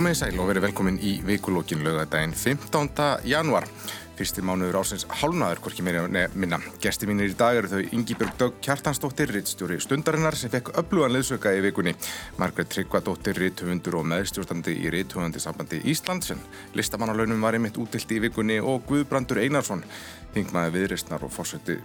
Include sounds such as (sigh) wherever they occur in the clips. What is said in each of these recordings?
Komið í sæl og verið velkomin í vikulókin lögadaginn 15. januar. Fyrsti mánuður ásins hálnaður, hvorki minna. Gesti mínir í dag eru þau Ingi-Björg Dögg Kjartansdóttir, rittstjóri Stundarinnar sem fekk öflugan liðsöka í vikunni. Margret Tryggvadóttir, ritthöfundur og meðstjórnandi í ritthöfundi sambandi Íslands en listamannalaunum var einmitt útilt í vikunni og Guðbrandur Einarsson, þingmaði viðristnar og fórsökti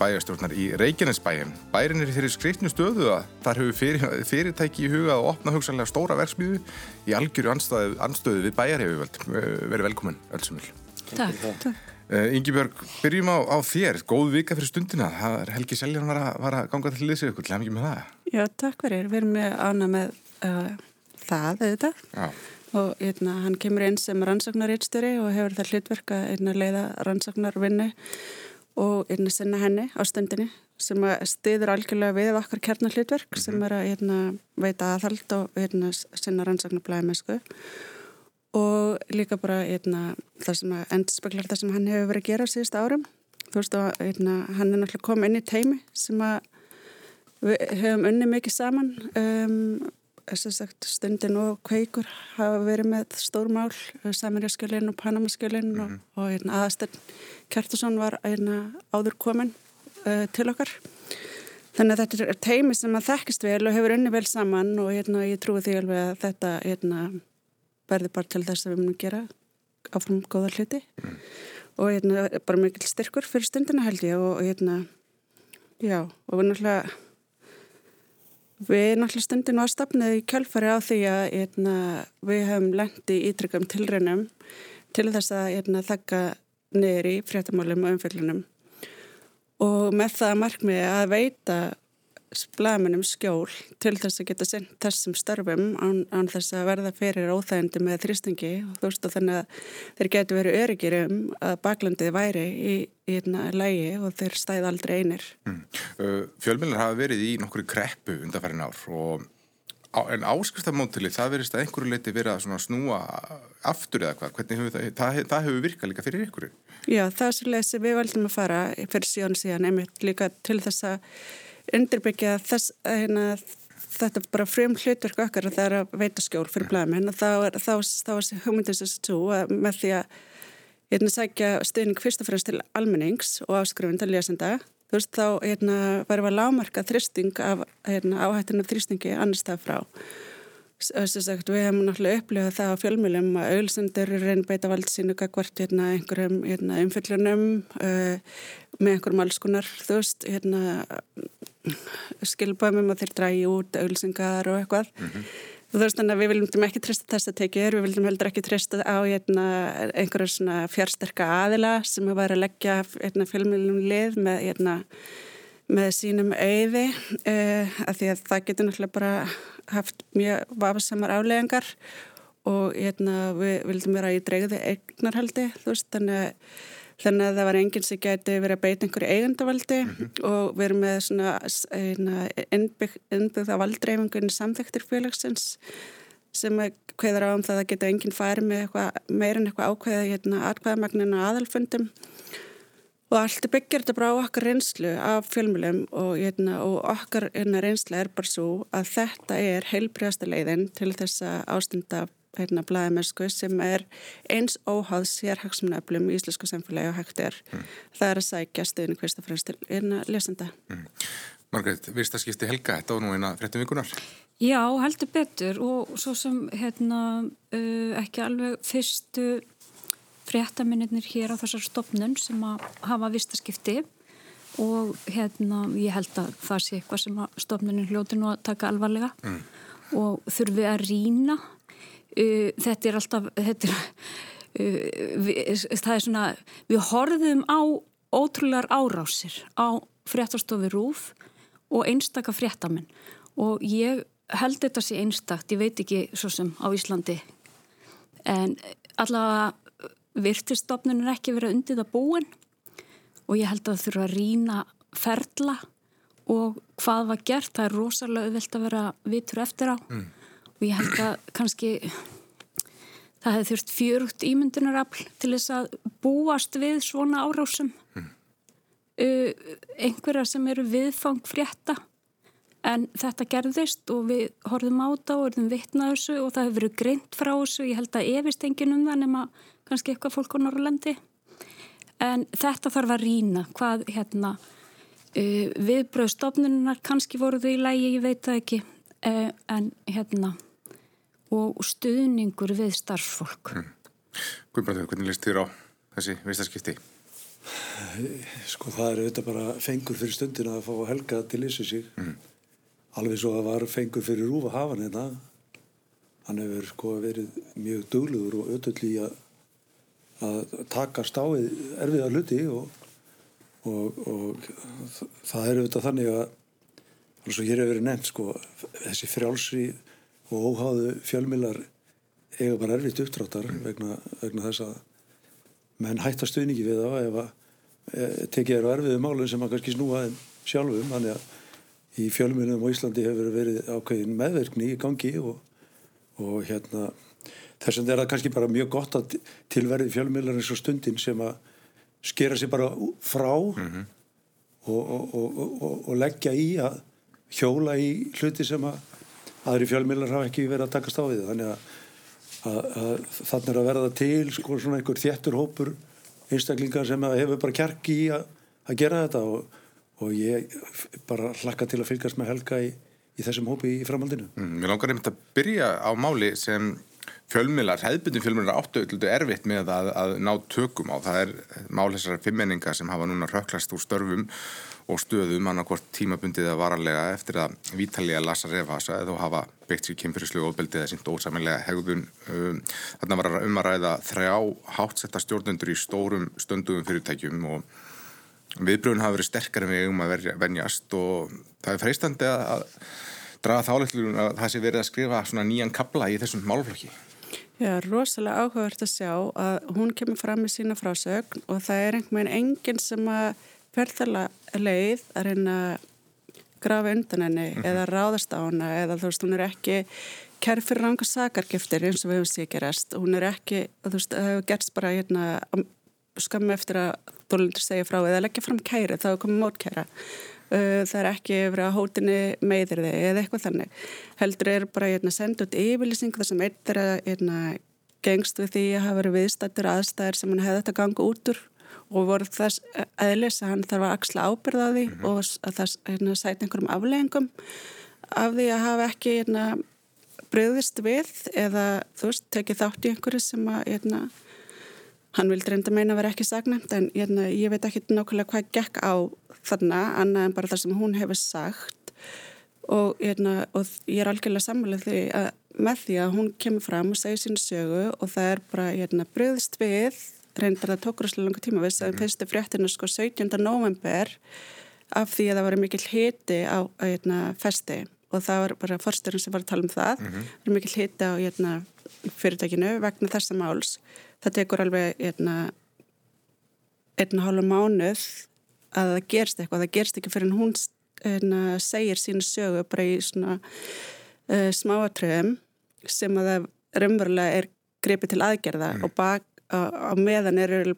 bæjarstjórnar í Reykjanesbæjum. Bærin er þeirri skriftnu stöðu að þar hefur fyrir, fyrirtæki í huga að opna hugsanlega stóra verksmiðu í algjöru anstöðu við bæjarhefuvöld. Verið velkomin, Ölsumil. Takk. Takk. Uh, Ingi Björg, byrjum á, á þér. Góð vika fyrir stundina. Það er Helgi Seljan var, var að ganga til liðsig ykkur. Lemjum með það. Já, takk fyrir. Við erum með ána með uh, það, auðvitað. Já. Og eitna, hérna, hann kemur inn sem rannsóknarýtstöri og hefur það hlutverk að hérna, leiða rannsóknarvinni og einnig hérna, senna henni á stundinni sem stiður algjörlega við okkar kjarnar hlutverk mm -hmm. sem er að veita aðhald og senna rannsóknarblæði með sko og líka bara eitna, það sem að endspeglar það sem hann hefur verið að gera síðust árum. Þú veist að eitna, hann er náttúrulega komið inn í teimi sem að við hefum unni mikið saman. Um, sagt, stundin og kveikur hafa verið með stórmál, Samirjaskjölinn og Panamaskjölinn mm -hmm. og, og aðastöld Kjartason var áður komin uh, til okkar. Þannig að þetta er teimi sem að þekkist vel og hefur unni vel saman og hérna, ég trúi því alveg að þetta hérna, verði bara til þess að við munum gera áfram góða hluti mm. og hérna bara mikil styrkur fyrir stundina held ég og hérna já og við náttúrulega við náttúrulega stundin var stafnið í kjálfari á því að hérna, við hefum lendi ítryggum tilrænum til þess að hérna, þakka niður í fréttamálum og umfyllunum og með það markmið að veita blaminum skjól til þess að geta sendt þessum störfum án, án þess að verða fyrir óþægandi með þrýstingi og þú veist og þannig að þeir getur verið öryggir um að baklandið væri í, í einna lægi og þeir stæði aldrei einir. Mm. Uh, Fjölmjölar hafa verið í nokkru kreppu undanfærin ár og en áskriftamótili það verist að einhverju leiti verið að snúa aftur eða hvað, hvernig hefur það, það, það hefur virkað líka fyrir ykkur? Já, það er svolítið sem við valdum að fara fyrir síðan síðan einmitt líka til þess að undirbyggja þess að hérna, þetta bara frum hlutverk okkar að það er að veita skjól fyrir blæmin og þá er þessi hugmyndis þessi tó að með því að hérna, sækja stuðning fyrst og fremst til almennings og áskrifin til lésenda þú veist þá hérna, verður að lámarka þristing af hérna, áhættinu þristingi annar stað frá. Sagt, við hefum náttúrulega upplifað það á fjölmjölum að auðsendur reyn beita vald sínu gagvart hérna, einhverjum hérna, umfyllunum uh, með einhverjum allskunar þú veist hérna, skilbæmum að þeir drægi út auðsengar og eitthvað mm -hmm. þú veist þannig að við viljum ekki trista þess að tekið við viljum heldur ekki trista á hérna, einhverjum fjársterka aðila sem að vera að leggja hérna, fjölmjölum lið með hérna með sínum auði uh, af því að það getur náttúrulega bara haft mjög vafasamar álegangar og hérna, við vildum vera í dreigði eignarhaldi veist, þannig, þannig að það var enginn sem geti verið að beita einhverju eigandavaldi mm -hmm. og við erum með svona innbyggða valdreifingunni samþektir félagsins sem hveður á um það að geta enginn farið með meirinn eitthvað ákveða hérna, atkvæðamagninu aðalfundum Og allt byggir þetta bara á okkar reynslu af fjölmjölum og, hérna, og okkar hérna, reynsla er bara svo að þetta er heilbriðasta leiðin til þess að ástunda hérna, blæðamennsku sem er eins óháð sérhagsmunaflum í Íslasku samfélagi og hægt er. Mm. Það er að sækja stuðinu hversta fremst til einna lesenda. Mm. Margreit, vist að skipti Helga þetta og nú eina frettum vikunar? Já, heldur betur og svo sem hérna, uh, ekki alveg fyrstu fréttaminnir hér á þessar stopnun sem að hafa vistaskipti og hérna ég held að það sé eitthvað sem að stopnunin hljóti nú að taka alvarlega mm. og þurfi að rína þetta er alltaf þetta er, við, það er svona við horfum á ótrúlegar árásir á fréttastofi Rúf og einstaka fréttamenn. Og ég held þetta sé einstakt, ég veit ekki svo sem á Íslandi. En allavega virtistofnunum ekki verið undir það búin. Og ég held að það þurfa að rína ferla og hvað var gert, það er rosalega auðvilt að vera vitur eftir á. Mm. Og ég held að kannski það hefði þurft fjörugt ímyndunarafl til þess að búast við svona árásum mm. uh, einhverja sem eru viðfang frétta En þetta gerðist og við horfum á þetta og verðum vittnað þessu og það hefur verið greint frá þessu. Ég held að efist engin um það nema kannski eitthvað fólk á Norrlandi. En þetta þarf að rína hvað hérna uh, viðbröðstofnunar kannski voru þau í lægi, ég veit það ekki. Uh, en hérna og stuðningur við starfsfólk. Mm. Guðbrandur, hvernig líst þér á þessi viðstarskipti? Sko það er auðvitað bara fengur fyrir stundin að fá helga til þessu sig. Mm. Alveg svo að var fengur fyrir Rúfa Hafan hérna. Hann hefur sko verið mjög dugluður og auðvitað í að, að taka stáið erfiða hluti og, og, og það er auðvitað þannig að alveg svo hér hefur verið nefnt sko þessi frjálsri og óháðu fjölmilar eiga bara erfitt uppdráttar mm. vegna, vegna þess að menn hætta stuðningi við það ef að e, tekið eru erfiðu málun sem að kannski snúa þeim sjálfum þannig að í fjölmjölunum á Íslandi hefur verið ákveðin meðverkni í gangi og, og hérna þess það er kannski bara mjög gott að tilverði fjölmjölar eins og stundin sem að skera sér bara frá mm -hmm. og, og, og leggja í að hjóla í hluti sem að aðri fjölmjölar hafa ekki verið að takast á því þannig að þannig er að verða til sko, svona einhver þjættur hópur einstaklingar sem hefur bara kjarki í að, að gera þetta og, og ég bara hlakka til að fylgjast með Helga í, í þessum hópi í framhaldinu. Mm, mér langar einmitt að byrja á máli sem fjölmilar, hefðbundin fjölmilar áttuöldu erfitt með að, að ná tökum á. Það er mál þessara fimmenninga sem hafa núna röklast úr störfum og stöðum annarkort tímabundið að varalega eftir að Vítalija Lassa Revasa eða hafa byggt sér kynfyrirslegu ofbeldið eða sínt ósamilega hegðun. Um, þarna var um að ræða þrjá hátsetta stjórnendur í stórum stönduðum fyrirtækjum og viðbröðun hafa verið sterkar en við um að venjast og það er freistandi að draga þáleiklun að það sé verið að skrifa nýjan kabla í þessum málflokki. Já, rosalega áhugavert að sjá að hún kemur fram með sína frásögn og það er einhvern veginn enginn sem að ferðala leið að reyna að grafa undan henni mm -hmm. eða ráðast á henni eða þú veist, hún er ekki kærð fyrir ranga sakargiftir eins og við hefum gerast hún er ekki, þú veist, það hefur gerst bara hérna, skammi eftir að þólendur segja frá eða leggja fram kæri þá er komið mótkæra það er ekki yfir að hótinni meðir þig eða eitthvað þannig heldur er bara hérna, senda út yfirlýsing þar sem eitt er að gengst við því að hafa verið viðstættur aðstæðir sem hann hefði þetta ganga út úr og voru þess aðlis að hann þarf að axla ábyrða á því mm -hmm. og að það hérna, sæti einhverjum afleggingum af því að hafa ekki hérna, bröðist við eða þú veist, tekið þátt í einhverju sem að hérna, hann vildi reynda meina að vera ekki sagnæmt en hérna, ég veit ekki nákvæmlega hvað gekk á þarna annað en bara það sem hún hefur sagt og, hérna, og ég er algjörlega samanlega því að með því að hún kemur fram og segir sínu sögu og það er bara hérna, bröðist við reyndar það tókur svolítið langa tíma við sagðum fyrstu fréttinu sko 17. november af því að það var mikil hiti á hérna, festi og það var bara forsturinn sem var að tala um það -hmm. það var mikil hiti á hérna, fyrirtækinu vegna þessa máls það tekur alveg hérna, hálfa mánuð að það gerst eitthvað, það gerst ekki fyrir hún segir sínu sögu bara í svona uh, smáatröðum sem að það raunverulega er greipið til aðgerða mm. og bak á meðan eru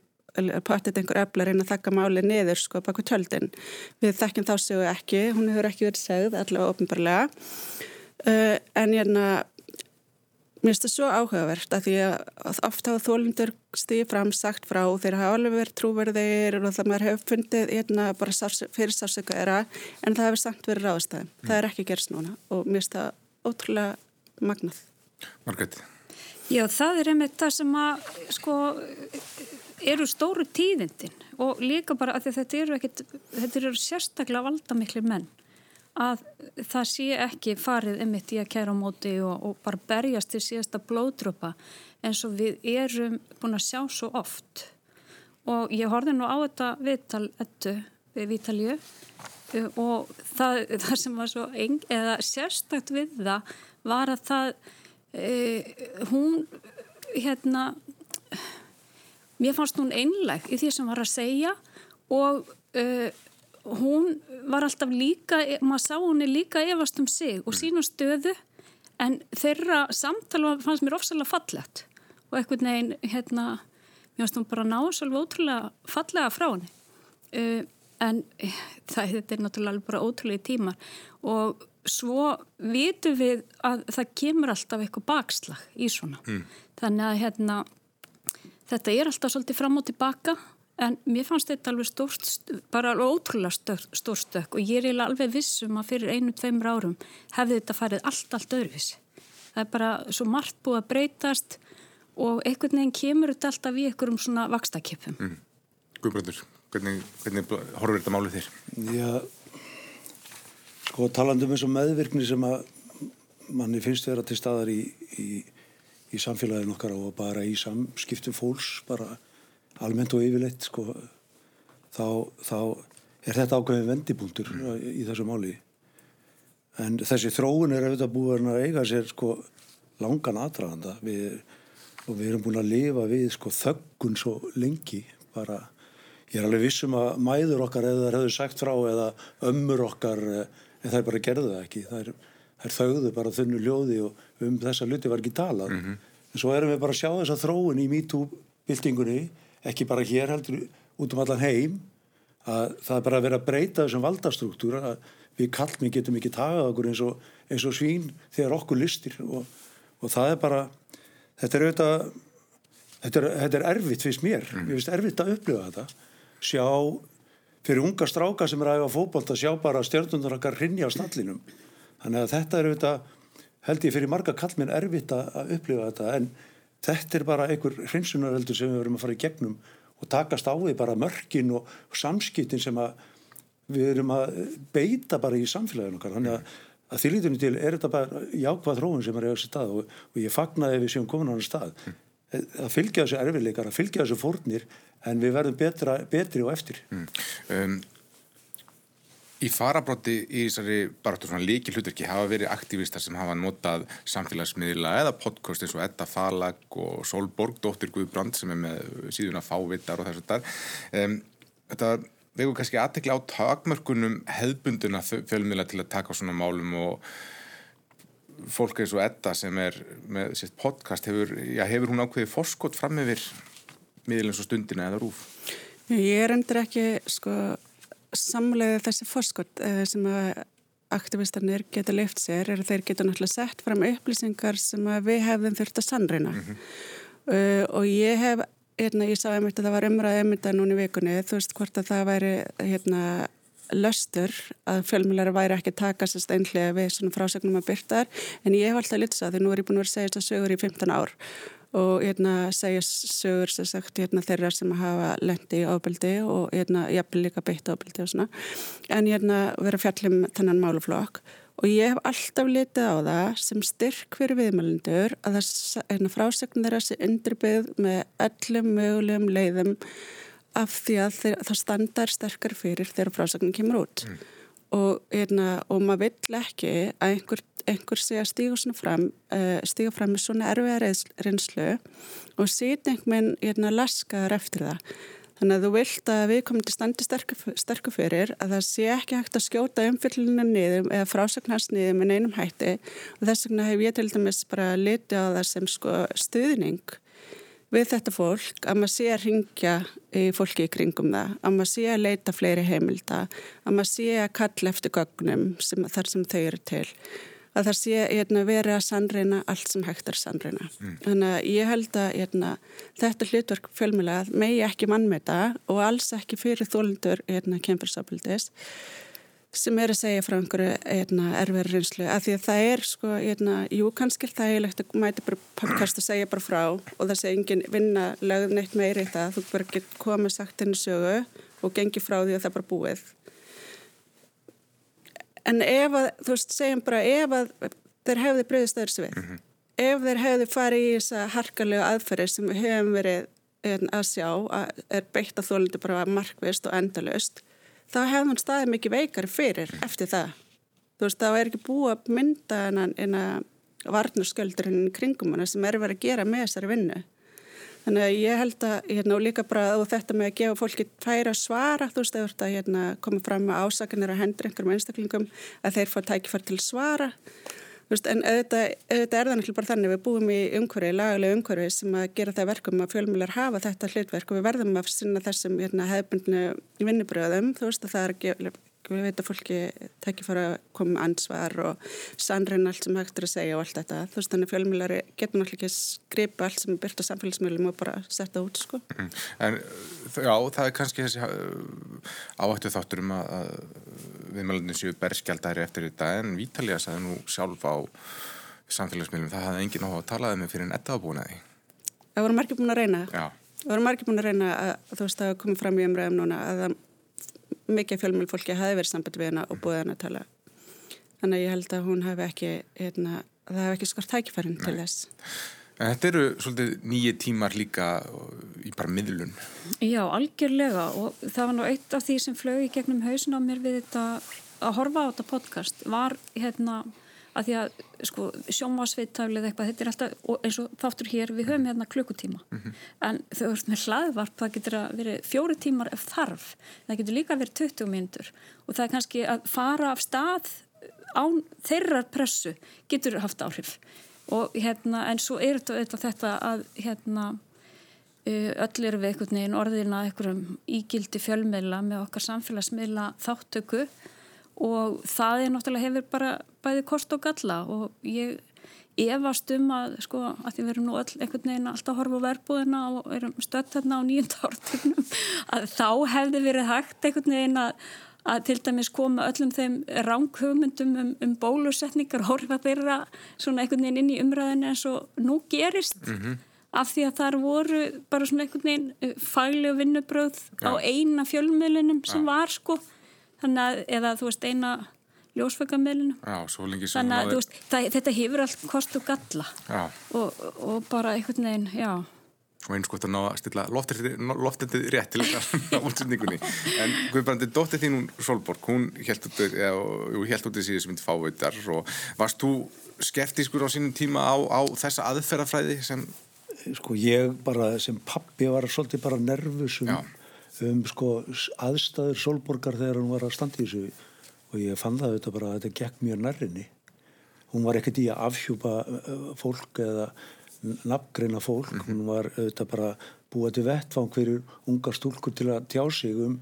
potið einhver öfla reyna að þakka máli niður sko baka tjöldin. Við þekkjum þá séu ekki, hún hefur ekki verið segð allavega ofnbarlega uh, en ég er að mér finnst það svo áhugavert að því að oft hafa þólindur stíði fram sagt frá þeir hafa alveg verið trúverðir og það maður hefur fundið hérna bara sárs, fyrir sársöku era en það hefur samt verið ráðstæðum. Mm. Það er ekki gerst núna og mér finnst það ótrúlega magnað. Margretti Já, það er einmitt það sem að sko eru stóru tíðindin og líka bara að þetta eru ekkit, þetta eru sérstaklega valdamikli menn að það sé ekki farið einmitt í að kæra á móti og, og bara berjast til síðasta blóðdröpa eins og við erum búin að sjá svo oft. Og ég horfði nú á þetta viðtal ettu við Vítalju og það, það sem var svo eng, eða sérstakt við það var að það Uh, hún hérna mér fannst hún einleg í því sem var að segja og uh, hún var alltaf líka maður sá hún er líka efast um sig og sínu stöðu en þeirra samtala fannst mér ofsalega fallett og eitthvað neginn hérna mér fannst hún bara ná svolítið ótrúlega fallega frá henni. Uh, en það er náttúrulega bara ótrúlega tímar. Og svo vitum við að það kemur alltaf eitthvað bakslag í svona. Mm. þannig að hérna þetta er alltaf svolítið fram og tilbaka en mér fannst þetta alveg stórst bara ótrúlega stórstökk og ég er alveg vissum að fyrir einu, tveimur árum hefði þetta farið allt, allt öðruvis það er bara svo margt búið að breytast og einhvern veginn kemur þetta alltaf í einhverjum svona vakstakipum mm. Guðbröndur, hvernig, hvernig horfur þetta málið þér? Já Sko talandum eins og meðvirkni sem að manni finnst vera til staðar í, í, í samfélaginu okkar og bara í samskiptum fólks, bara almennt og yfirleitt, sko, þá, þá er þetta ákveðin vendibúntur mm. í þessu máli. En þessi þróun er auðvitað búin að eiga sér sko langan aðdraganda og við erum búin að lifa við sko þöggun svo lengi bara. Ég er alveg vissum að mæður okkar eða það hefur sagt frá eða ömmur okkar en það er bara gerðu það ekki það er, þauðu bara þunnu ljóði og um þessa luti var ekki talað mm -hmm. en svo erum við bara að sjá þessa þróun í MeToo-bildingunni ekki bara hér heldur út um allan heim að það er bara að vera að breyta þessum valdastruktúra að við kallmi getum ekki tagað okkur eins og, eins og svín þegar okkur listir og, og það er bara þetta er auðvitað þetta er, þetta er erfitt fyrst mér. Mm. ég finnst erfitt að upplifa þetta. Sjá fyrir unga stráka sem er að æfa fókbalt að sjá bara stjórnundar okkar rinja á stallinum. Þannig að þetta er auðvitað held ég fyrir marga kallminn erfitt að upplifa þetta. En þetta er bara einhver hrinsunaröldur sem við verum að fara í gegnum og takast á því bara mörkin og, samskiptin sem við erum að beita bara í samfélaginu okkar. Þannig að, að því lítunum til er þetta bara jákvæð þróun sem er á þessi stað og, og ég fagnaði við séum komin á þessi stað. Að fylgja þessu erfiðleikar, að fylgja þessu fórnir en við verðum betra, betri og eftir. Mm. um, Í farabróti í þessari bara svona líki hlutverki hafa verið aktivistar sem hafa notað samfélagsmiðla eða podcast eins og Edda Falag og Solborg, dóttir Guðbrand sem er með síðuna fávittar og þess að það um, þetta vegur kannski aðtekla á takmörkunum hefðbunduna fjölmiðla til að taka svona málum og fólk eins og Edda sem er með sitt podcast hefur, já, hefur hún ákveðið forskott fram yfir miðlins og stundina eða rúf? Ég er endur ekki sko samlega þessi fórskott eh, sem að aktivistarnir geta leift sér er að þeir geta náttúrulega sett fram upplýsingar sem við hefðum þurft að sannreina mm -hmm. uh, og ég hef hérna, ég sá einmitt að það var umræðið einmitt að núni vikunni, þú veist hvort að það væri hérna löstur að fjölmjölar væri ekki takast einhlega við svona frásögnum að byrta en ég hef alltaf litsa því nú er ég búin að vera að segja þetta sögur í 15 ár og hérna, segja sögur sagt, hérna, þeirra sem hafa lendi í ábyldi og hérna, jafnvel líka beitt ábyldi og svona. En hérna, vera fjallum þennan máluflokk og ég hef alltaf litið á það sem styrk fyrir viðmælindur að það hérna, frásögn þeirra sé undirbyggð með öllum mögulegum leiðum af því að þeir, það standar sterkar fyrir þegar frásögnin kemur út. Mm. Og, hérna, og maður vill ekki að einhver einhver sé að stíga svona fram uh, stíga fram með svona erfiða reynslu og sýt einhvern veginn hérna, laskaðar eftir það. Þannig að þú vilt að við komum til standi sterkur fyrir að það sé ekki hægt að skjóta umfyllinu niðum eða frásagnast niðum með neinum hætti. Og þess vegna hef ég til dæmis bara litið á það sem sko stuðning við þetta fólk að maður sé að ringja í fólki í kringum það, að maður sé að leita fleiri heimilda, að maður sé að kalla eftir gögnum sem, þar sem þau eru til að það sé hérna, verið að sannreina allt sem hægt er sannreina. Mm. Þannig að ég held að hérna, þetta hlutverk fjölmjölega megi ekki mannmeta og alls ekki fyrir þólendur hérna, kemfyrsabildis sem er að segja frá einhverju hérna, erfiðar reynslu. Að því að það er sko, hérna, jú kannski það er leitt að mæta bara podcast að segja bara frá og það sé engin vinna lögð neitt meiri í það, þú bara get komið sagt henni sögu og gengi frá því að það bara búið. En ef að, þú veist, segjum bara ef að þeir hefði breyðist öðru svið, mm -hmm. ef þeir hefði farið í þessa harkalegu aðferði sem við hefum verið að sjá að er beitt að þólundi bara markvist og endalust, þá hefði hann staðið mikið veikar fyrir eftir það. Þú veist, þá er ekki búið að mynda en að varnarskjöldurinn kringum hana sem er verið að gera með þessari vinnu. Þannig að ég held að hérna, líka bara og þetta með að gefa fólki færa svara, þú veist, eða þetta hérna, koma fram með ásakanir að hendur einhverjum einstaklingum að þeir fá tækifar til svara. Veist, en auðvitað, auðvitað er það náttúrulega bara þannig við búum í umhverfi, lagalega umhverfi sem að gera það verkum að fjölmjölar hafa þetta hlutverk og við verðum að sinna þessum hérna, hefbundnu vinnubröðum, þú veist að það er við veitum að fólki tekja fara að koma ansvar og sannreina allt sem hægt er að segja og allt þetta, þú veist þannig fjölmjölar getur náttúrulega ekki að skripa allt sem er byrkt á samfélagsmiðlum og bara setja út sko. Mm. En já, það er kannski þessi áhættu þáttur um að viðmælunni séu berskjaldæri eftir þetta en Vítalíða sagði nú sjálf á samfélagsmiðlum það hafði enginn á að talaði með fyrir en etta ábúin að því Það voru margir búin að reyna Já. Það voru margir búin að reyna að þú veist að komið fram í umræðum núna að mikið fjölmjöl fólki hafi verið samband við hana og búið hana að tala. Þannig að ég held að hún hafi ekki hérna, það hafi ekki skort tækifærin til þess. En þetta eru svolítið nýju tímar líka í bara miðlun. Já, algjörlega. Og það var nú eitt af því sem flög í gegnum hausin á mér við þetta að horfa á þetta podcast. Var hérna að því að sko sjómasveittaflið eitthvað, þetta er alltaf eins og þáttur hér við höfum hérna klukkutíma. Mm -hmm. en þau verður með hlaðvarp, það getur að verið fjóri tímar ef þarf, það getur líka verið 20 mínutur og það er kannski að fara af stað án þeirrar pressu getur haft áhrif. Og hérna en svo er þetta, þetta að hérna öll eru við einhvern veginn orðina einhverjum ígildi fjölmiðla með okkar samfélagsmiðla þáttöku og það er náttúrulega hefur bara bæði kost og galla og ég efast um að sko að því við erum nú öll einhvern veginn alltaf að horfa á verbúðina og erum stött hérna á nýjönda ártunum (laughs) að þá hefði verið hægt einhvern veginn að að til dæmis koma öllum þeim ránkhugmyndum um, um bólusetningar (laughs) horfa þeirra svona einhvern veginn inn í umræðinu eins og nú gerist mm -hmm. af því að þar voru bara svona einhvern veginn uh, fagleg vinnubröð ja. á eina fjölmiðlunum sem ja. var sko þannig að eða þú veist eina ljósfækamilinu þannig að veist, það, þetta hefur allt kost og galla. Og, og bara einhvern veginn, já. Og eins gott að ná að stilla loftendið rétt til þessar (laughs) útsendingunni. En Guðbrandi, dóttið þín hún Solborg, hún held út í síðan sem myndi fáveitar og varst þú skeftískur á sínum tíma á, á þessa aðferðafræði sem Sko ég bara sem pappi var svolítið bara nervus um, um sko aðstæður Solborgar þegar hún var að standa í þessu og ég fann það auðvitað bara að þetta gekk mjög nærrinni hún var ekkert í að afhjúpa fólk eða nafngreina fólk, mm -hmm. hún var auðvitað bara búið til vettfang fyrir ungar stúlkur til að tjá sig um,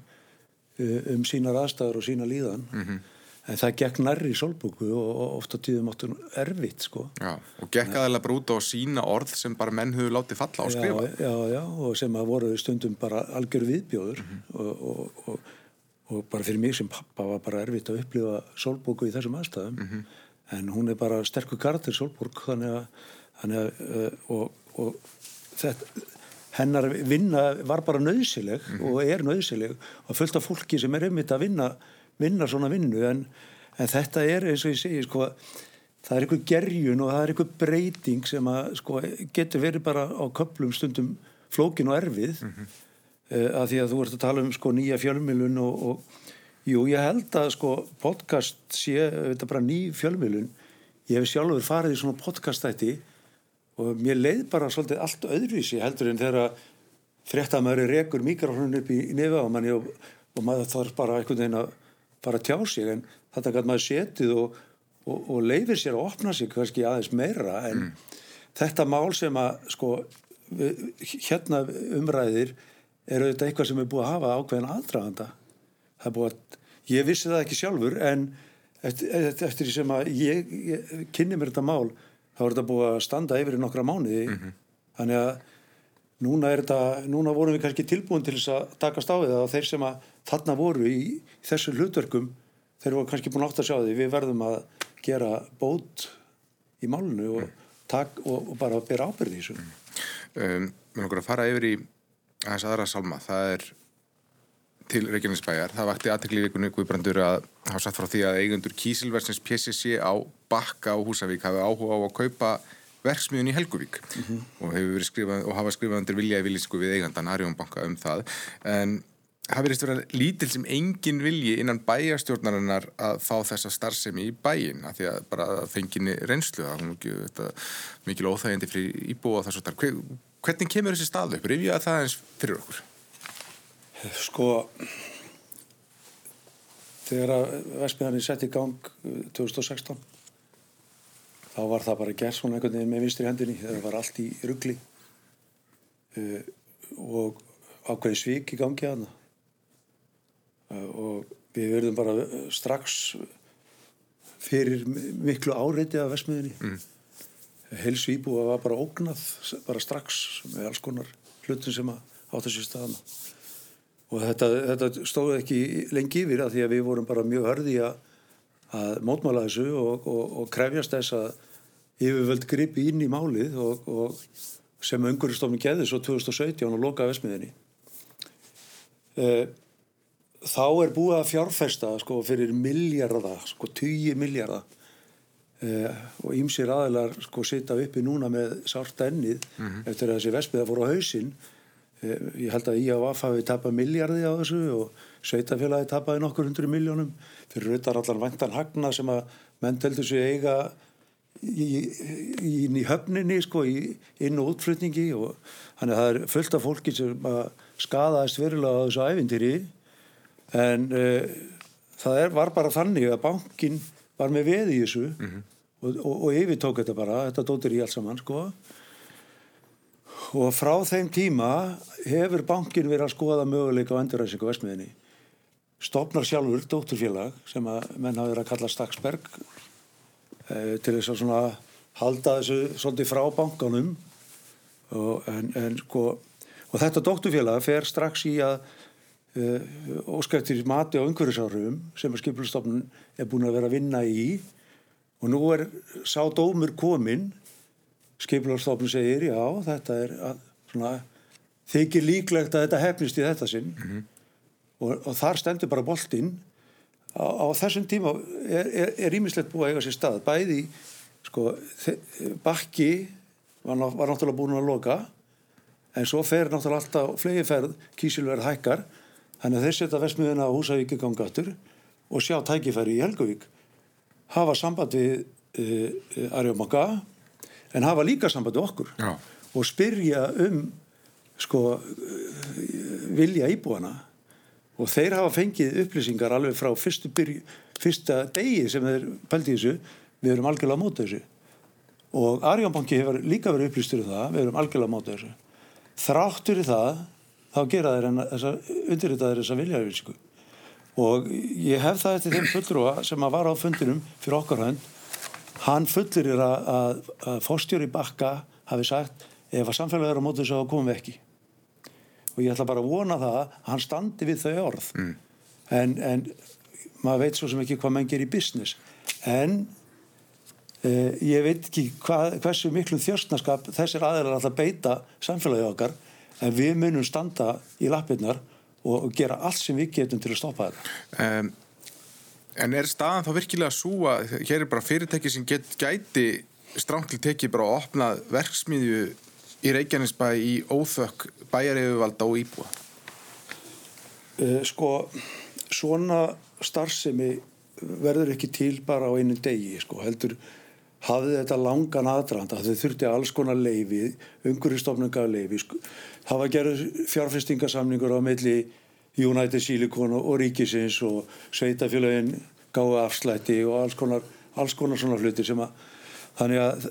um sínar aðstæður og sína líðan mm -hmm. en það gekk nærri í solbúku og ofta tíðum áttur erfitt sko. Já, og gekk aðeins bara út á sína orð sem bara menn höfðu látið falla á skrifa Já, já, já, og sem að voru stundum bara algjör viðbjóður mm -hmm. og, og, og, og bara fyrir mig sem pappa var bara erfitt að upplifa solbúku í þessum aðstæðum en hún er bara sterkur kardir solbúk þannig að þannig að uh, og, og þetta, hennar vinna var bara nöðsileg mm -hmm. og er nöðsileg og fullt af fólki sem er einmitt að vinna, vinna svona vinnu en, en þetta er eins og ég segi sko það er einhver gerjun og það er einhver breyting sem að sko getur verið bara á köplum stundum flókin og erfið mm -hmm. Uh, að því að þú ert að tala um sko nýja fjölmilun og, og jú ég held að sko podcast sé þetta bara ný fjölmilun ég hef sjálfur farið í svona podcastætti og mér leið bara svolítið allt öðruvísi heldur en þegar fréttamaður rekur mikrofónun upp í, nefa og, og, og maður þarf bara einhvern veginn að bara tjá sig. En þetta kann maður setið og, og leifir sér að opna sig kannski aðeins meira. En mm. þetta mál sem að sko hérna umræðir er auðvitað eitthvað sem er búið að hafa ákveðin aðdraganda það er búið að, ég vissi það ekki sjálfur en eftir, eftir sem að ég, ég kynni mér þetta mál þá er þetta búið að standa yfir í nokkra mánuði mm -hmm. þannig að núna er þetta, núna vorum við kannski tilbúin til þess að takast á það og þeir sem að þarna voru í, í þessu hlutverkum þeir voru kannski búin átt að sjá því við verðum að gera bót í málunu og, tak, og, og bara bera ábyrði í þessu mm. um, Mér nokkur að fara yfir í aðeins aðra salma, það er til Reykjanesbæjar. Það vakti aðtekli vikunni Guðbrandur að hafa satt frá því að eigundur Kísilversins PCC á Bakka og Húsavík hafi áhuga á að kaupa verksmiðun í Helguvík mm -hmm. og, skrifað, og hafa skrifað undir vilja í villisku við eigandan Arjónbanka um það en það verist verið lítil sem engin vilji innan bæjastjórnarinnar að fá þessa starfsemi í bæin að því að bara fenginni reynslu að ekki þetta, mikil óþægindi fyrir íbúa þess að hvernig kemur þessi stað upp? Rifja það eins fyrir okkur? Sko þegar að Vestmiðarni sett í gang 2016 uh, þá var það bara gert svona einhvern veginn með vinstri hendinni það var allt í ruggli uh, og ákveðin svík í gangi að það og við verðum bara strax fyrir miklu áreiti af vesmiðinni mm. Helsu íbúa var bara ógnað bara strax með alls konar hlutin sem átt þessi staðana og þetta, þetta stóði ekki lengi yfir að því að við vorum bara mjög hörði að, að mótmála þessu og, og, og krefjast þess að yfirvöld gripi inn í málið og, og sem umhverjastofnum geði svo 2017 og loka vesmiðinni e, þá er búið að fjárfesta sko fyrir miljardar sko 20 miljardar e, og ímsir aðilar sko sita uppi núna með sárt ennið mm -hmm. eftir að þessi vesmiða fór á hausinn. E, ég held að IAF hafi tapað miljardi á þessu og sveitafélagi tapaði nokkur hundru miljónum fyrir rautar allar vantan hagna sem að menn teltur sig eiga í, í, í höfninni sko, í inn- og útflutningi og þannig að það er fullt af fólki sem skadaðist verulega á þessu ævindýri en uh, það er, var bara þannig að bankin var með veð í þessu mm -hmm. og, og, og yfirtók þetta bara, þetta dóttir í alls saman sko og frá þeim tíma hefur bankin verið að skoða möguleika á enduræsingu vesmiðinni stopnar sjálfur dótturfélag sem að menn hafi verið að kalla Staksberg e, til þess að svona halda þessu svolítið frá bankanum og, en, en sko og þetta dótturfélag fer strax í að óskæftir mati á umhverfisárum sem að skipulstofnun er búin að vera að vinna í. Og nú er sá dómur komin skipulstofnun segir já þetta er að, svona, þykir líklegt að þetta hefnist í þetta sinn. Mm -hmm. og, og þar stendur bara boltinn. Á, á þessum tíma er ímislegt búið að eiga sér stað. Bæði sko, bakki var, var náttúrulega búin að loka. En svo fer náttúrulega alltaf flegiferð kísilverð hækkar þannig að þeir setja vestmiðuna á Húsavík gangatur og sjá tækifæri í Helgavík hafa samband við uh, e, e, Arjómaka en hafa líka samband við okkur Já. og spyrja um sko vilja íbúana. Og þeir hafa fengið upplýsingar alveg frá fyrstu byrju, fyrsta degi sem þeir pælti þessu, við erum algjörlega móta þessu. Og Arjónbanki hefur líka verið upplýstur um það, við erum algjörlega móta þessu. Þráttur í það þá gera þeir undirritaður þessa viljaðurvísku og ég hef það eftir þeim fullrúa sem að var á fundinum fyrir okkar hönd. Hann fullir er að, að, að fórstjóri bakka hafi sagt ef að samfélagið er á mótu þess að komum við ekki. Og ég ætla bara að vona það að hann standi við þau orð. Mm. en, en maður veit svo sem ekki hvað mann gerir í business. En eh, ég veit ekki hvað, hversu miklu þjóstnaskap þessir aðeinar alltaf beita samfélagið okkar en við munum standa í lappirnar og, gera allt sem við getum til að stoppa þetta um, En er staðan þá virkilega svo að hér er bara fyrirtæki sem get, gæti strángli tekið bara að opna verksmiðju í Reykjanesbæ í óþökk bæjareyfuvalda og íbúa? Uh, sko, svona starfsemi verður ekki til bara á einu degi, sko, heldur hafði þetta langan aðdrand að þau þurfti alls konar leifi, umhverjastofninga leifi, sko. það var gerð fjárfestingasamningur á melli United Silicon og Ríkisins og sveitafélagin gáði afslætti og alls konar, alls konar svona hluti sem að þannig að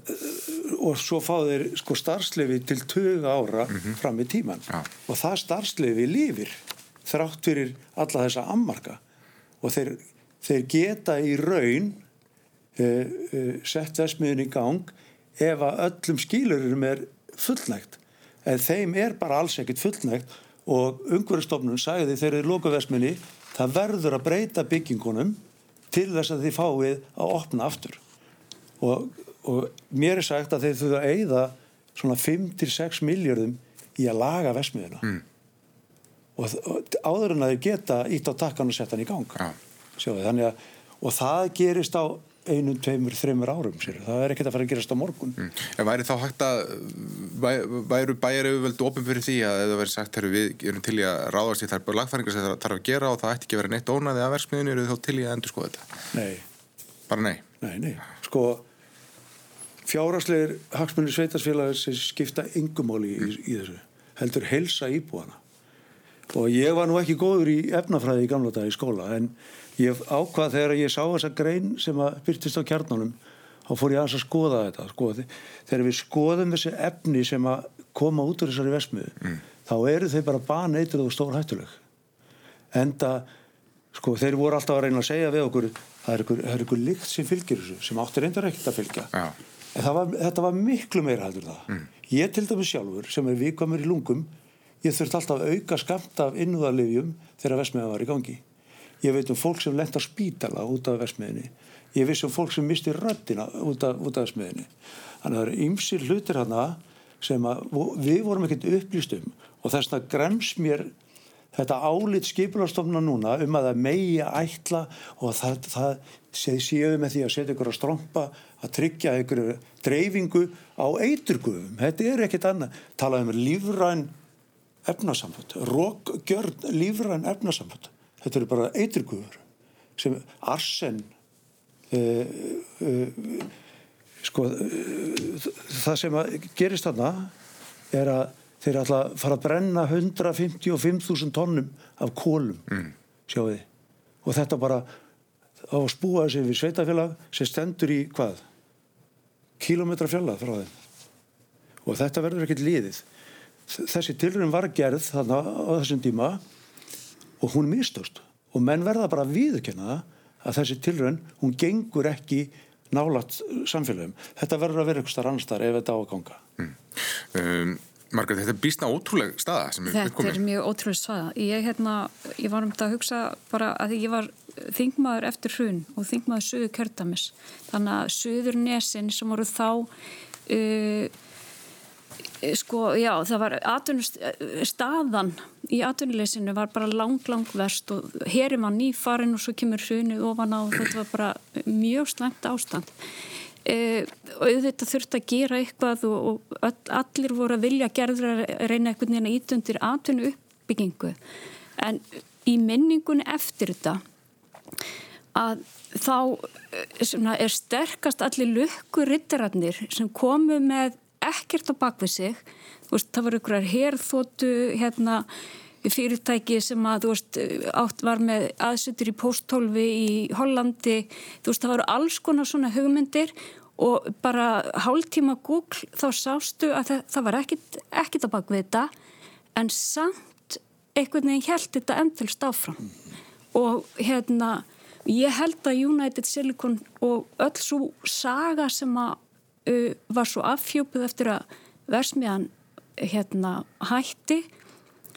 og svo fá þeir sko starfslefi til 20 ára mm -hmm. fram í tíman ja. og það starfslefi lífir þrátt fyrir alla þessa ammarka og þeir, þeir geta í raun sett vesmiðin í gang ef að öllum skilurum er fullnægt en þeim er bara alls ekkit fullnægt og umhverfstofnun sagði þegar þeir loka vesminni það verður að breyta byggingunum til þess að þið fáið að opna aftur og, og mér er sagt að þeir þurfa að eigða svona 5-6 miljardum í að laga vesmiðuna mm. og, og áður en að þeir geta ítt á takkan og setja hann í gang ja. Sjóðu, að, og það gerist á einum, tveimur, þreimur árum sér. það er ekkert að fara að gerast á morgun mm. En væri þá hægt að væru bæjar auðvöldu ofin fyrir því að það væri sagt, herru, við erum til í að ráðast í þar lagfæringar sem það þarf að gera og það ætti ekki að vera neitt ónaði að verksmiðinu, eru þá til í að endur skoða þetta? Nei. Bara nei? Nei, nei. Sko fjárasleir hagsmunni sveitasfélagar sem skipta yngumóli í, mm. í þessu heldur helsa íbúana og ég var nú ekki góður í efnafræði í gamla dag í skóla en ég ákvað þegar ég sá þessa grein sem að byrtist á kjarnanum þá fór ég aðeins að skoða þetta sko, þegar við skoðum þessi efni sem að koma út úr þessari vesmiðu mm. þá eru þau bara baneitrið og stór hættuleg enda sko þeir voru alltaf að reyna að segja við okkur það er ykkur, það er ykkur lykt sem fylgir þessu sem áttur reyndar ekkert að fylgja ja. en var, þetta var miklu meira hættur það mm. ég til dæmis sjálfur sem er vikamur í lungum ég þurft alltaf auka skamt af innúðarlifjum þegar vesmiða var í gangi ég veit um fólk sem lenda spítala út af vesmiðinni ég veist um fólk sem misti röttina út af, út af vesmiðinni þannig að það eru ymsir hlutir hana sem við vorum ekkert upplýst um. Og þess að grems mér þetta álit skipulastofna núna um að það megi að ætla og það, það séu með því að setja ykkur að strompa að tryggja ykkur dreifingu á eiturgufum. Þetta er ekkit annað, talaðum um lífræn efnasamföld rókgjörn lífræn efnasamföld þetta eru bara eiturgufur sem arsen uh, uh, sko uh, það sem gerist þarna er að þeir ætla að fara að brenna 155.000 tónnum af kólum mm. sjáu þið. Og þetta bara á að spúa þessi við sveitafélag sem stendur í hvað? Kílometra fjallað frá þeim. Og þetta verður ekkert liðið. Þessi tilröðin var gerð þarna á þessum díma og hún mistast og menn verða bara að viðkjöna að þessi tilröðin hún gengur ekki nálat samfélagum þetta verður að vera eitthvað starf ef þetta á að ganga mm. um Margreit, þetta er býstna ótrúleg staða sem er uppkomið. Þetta er mjög ótrúleg staða. Ég, hérna, ég var um þetta að hugsa bara að ég var þingmaður eftir hrun og þingmaður söðu kjördamis. Þannig að söður nesin sem voru þá uh, sko, já, það var staðan í atvinnuleysinu var bara lang, lang verst og herim var nýfarin og svo kemur hrunið ofan á og þetta var bara mjög slengt ástand. E, og auðvitað þurft að gera eitthvað og, og allir voru að vilja gerður að reyna eitthvað nýjan að ítundir atvinnu uppbyggingu en í minningunni eftir þetta að þá svona, er sterkast allir lukkurittararnir sem komu með ekkert á bakvið sig. Veist, það voru ykkurar herþótu hérna fyrirtæki sem að veist átt var með aðsutur í posthólfi í Hollandi. Veist það voru alls konar svona hugmyndir og bara hálftíma Google þá sástu að það, það var ekkit, ekkit að baka við þetta en samt einhvern veginn held þetta endilst áfram. Og hérna ég held að United Silicon og öll svo saga sem að var svo affjópið eftir að versmiðan hérna hætti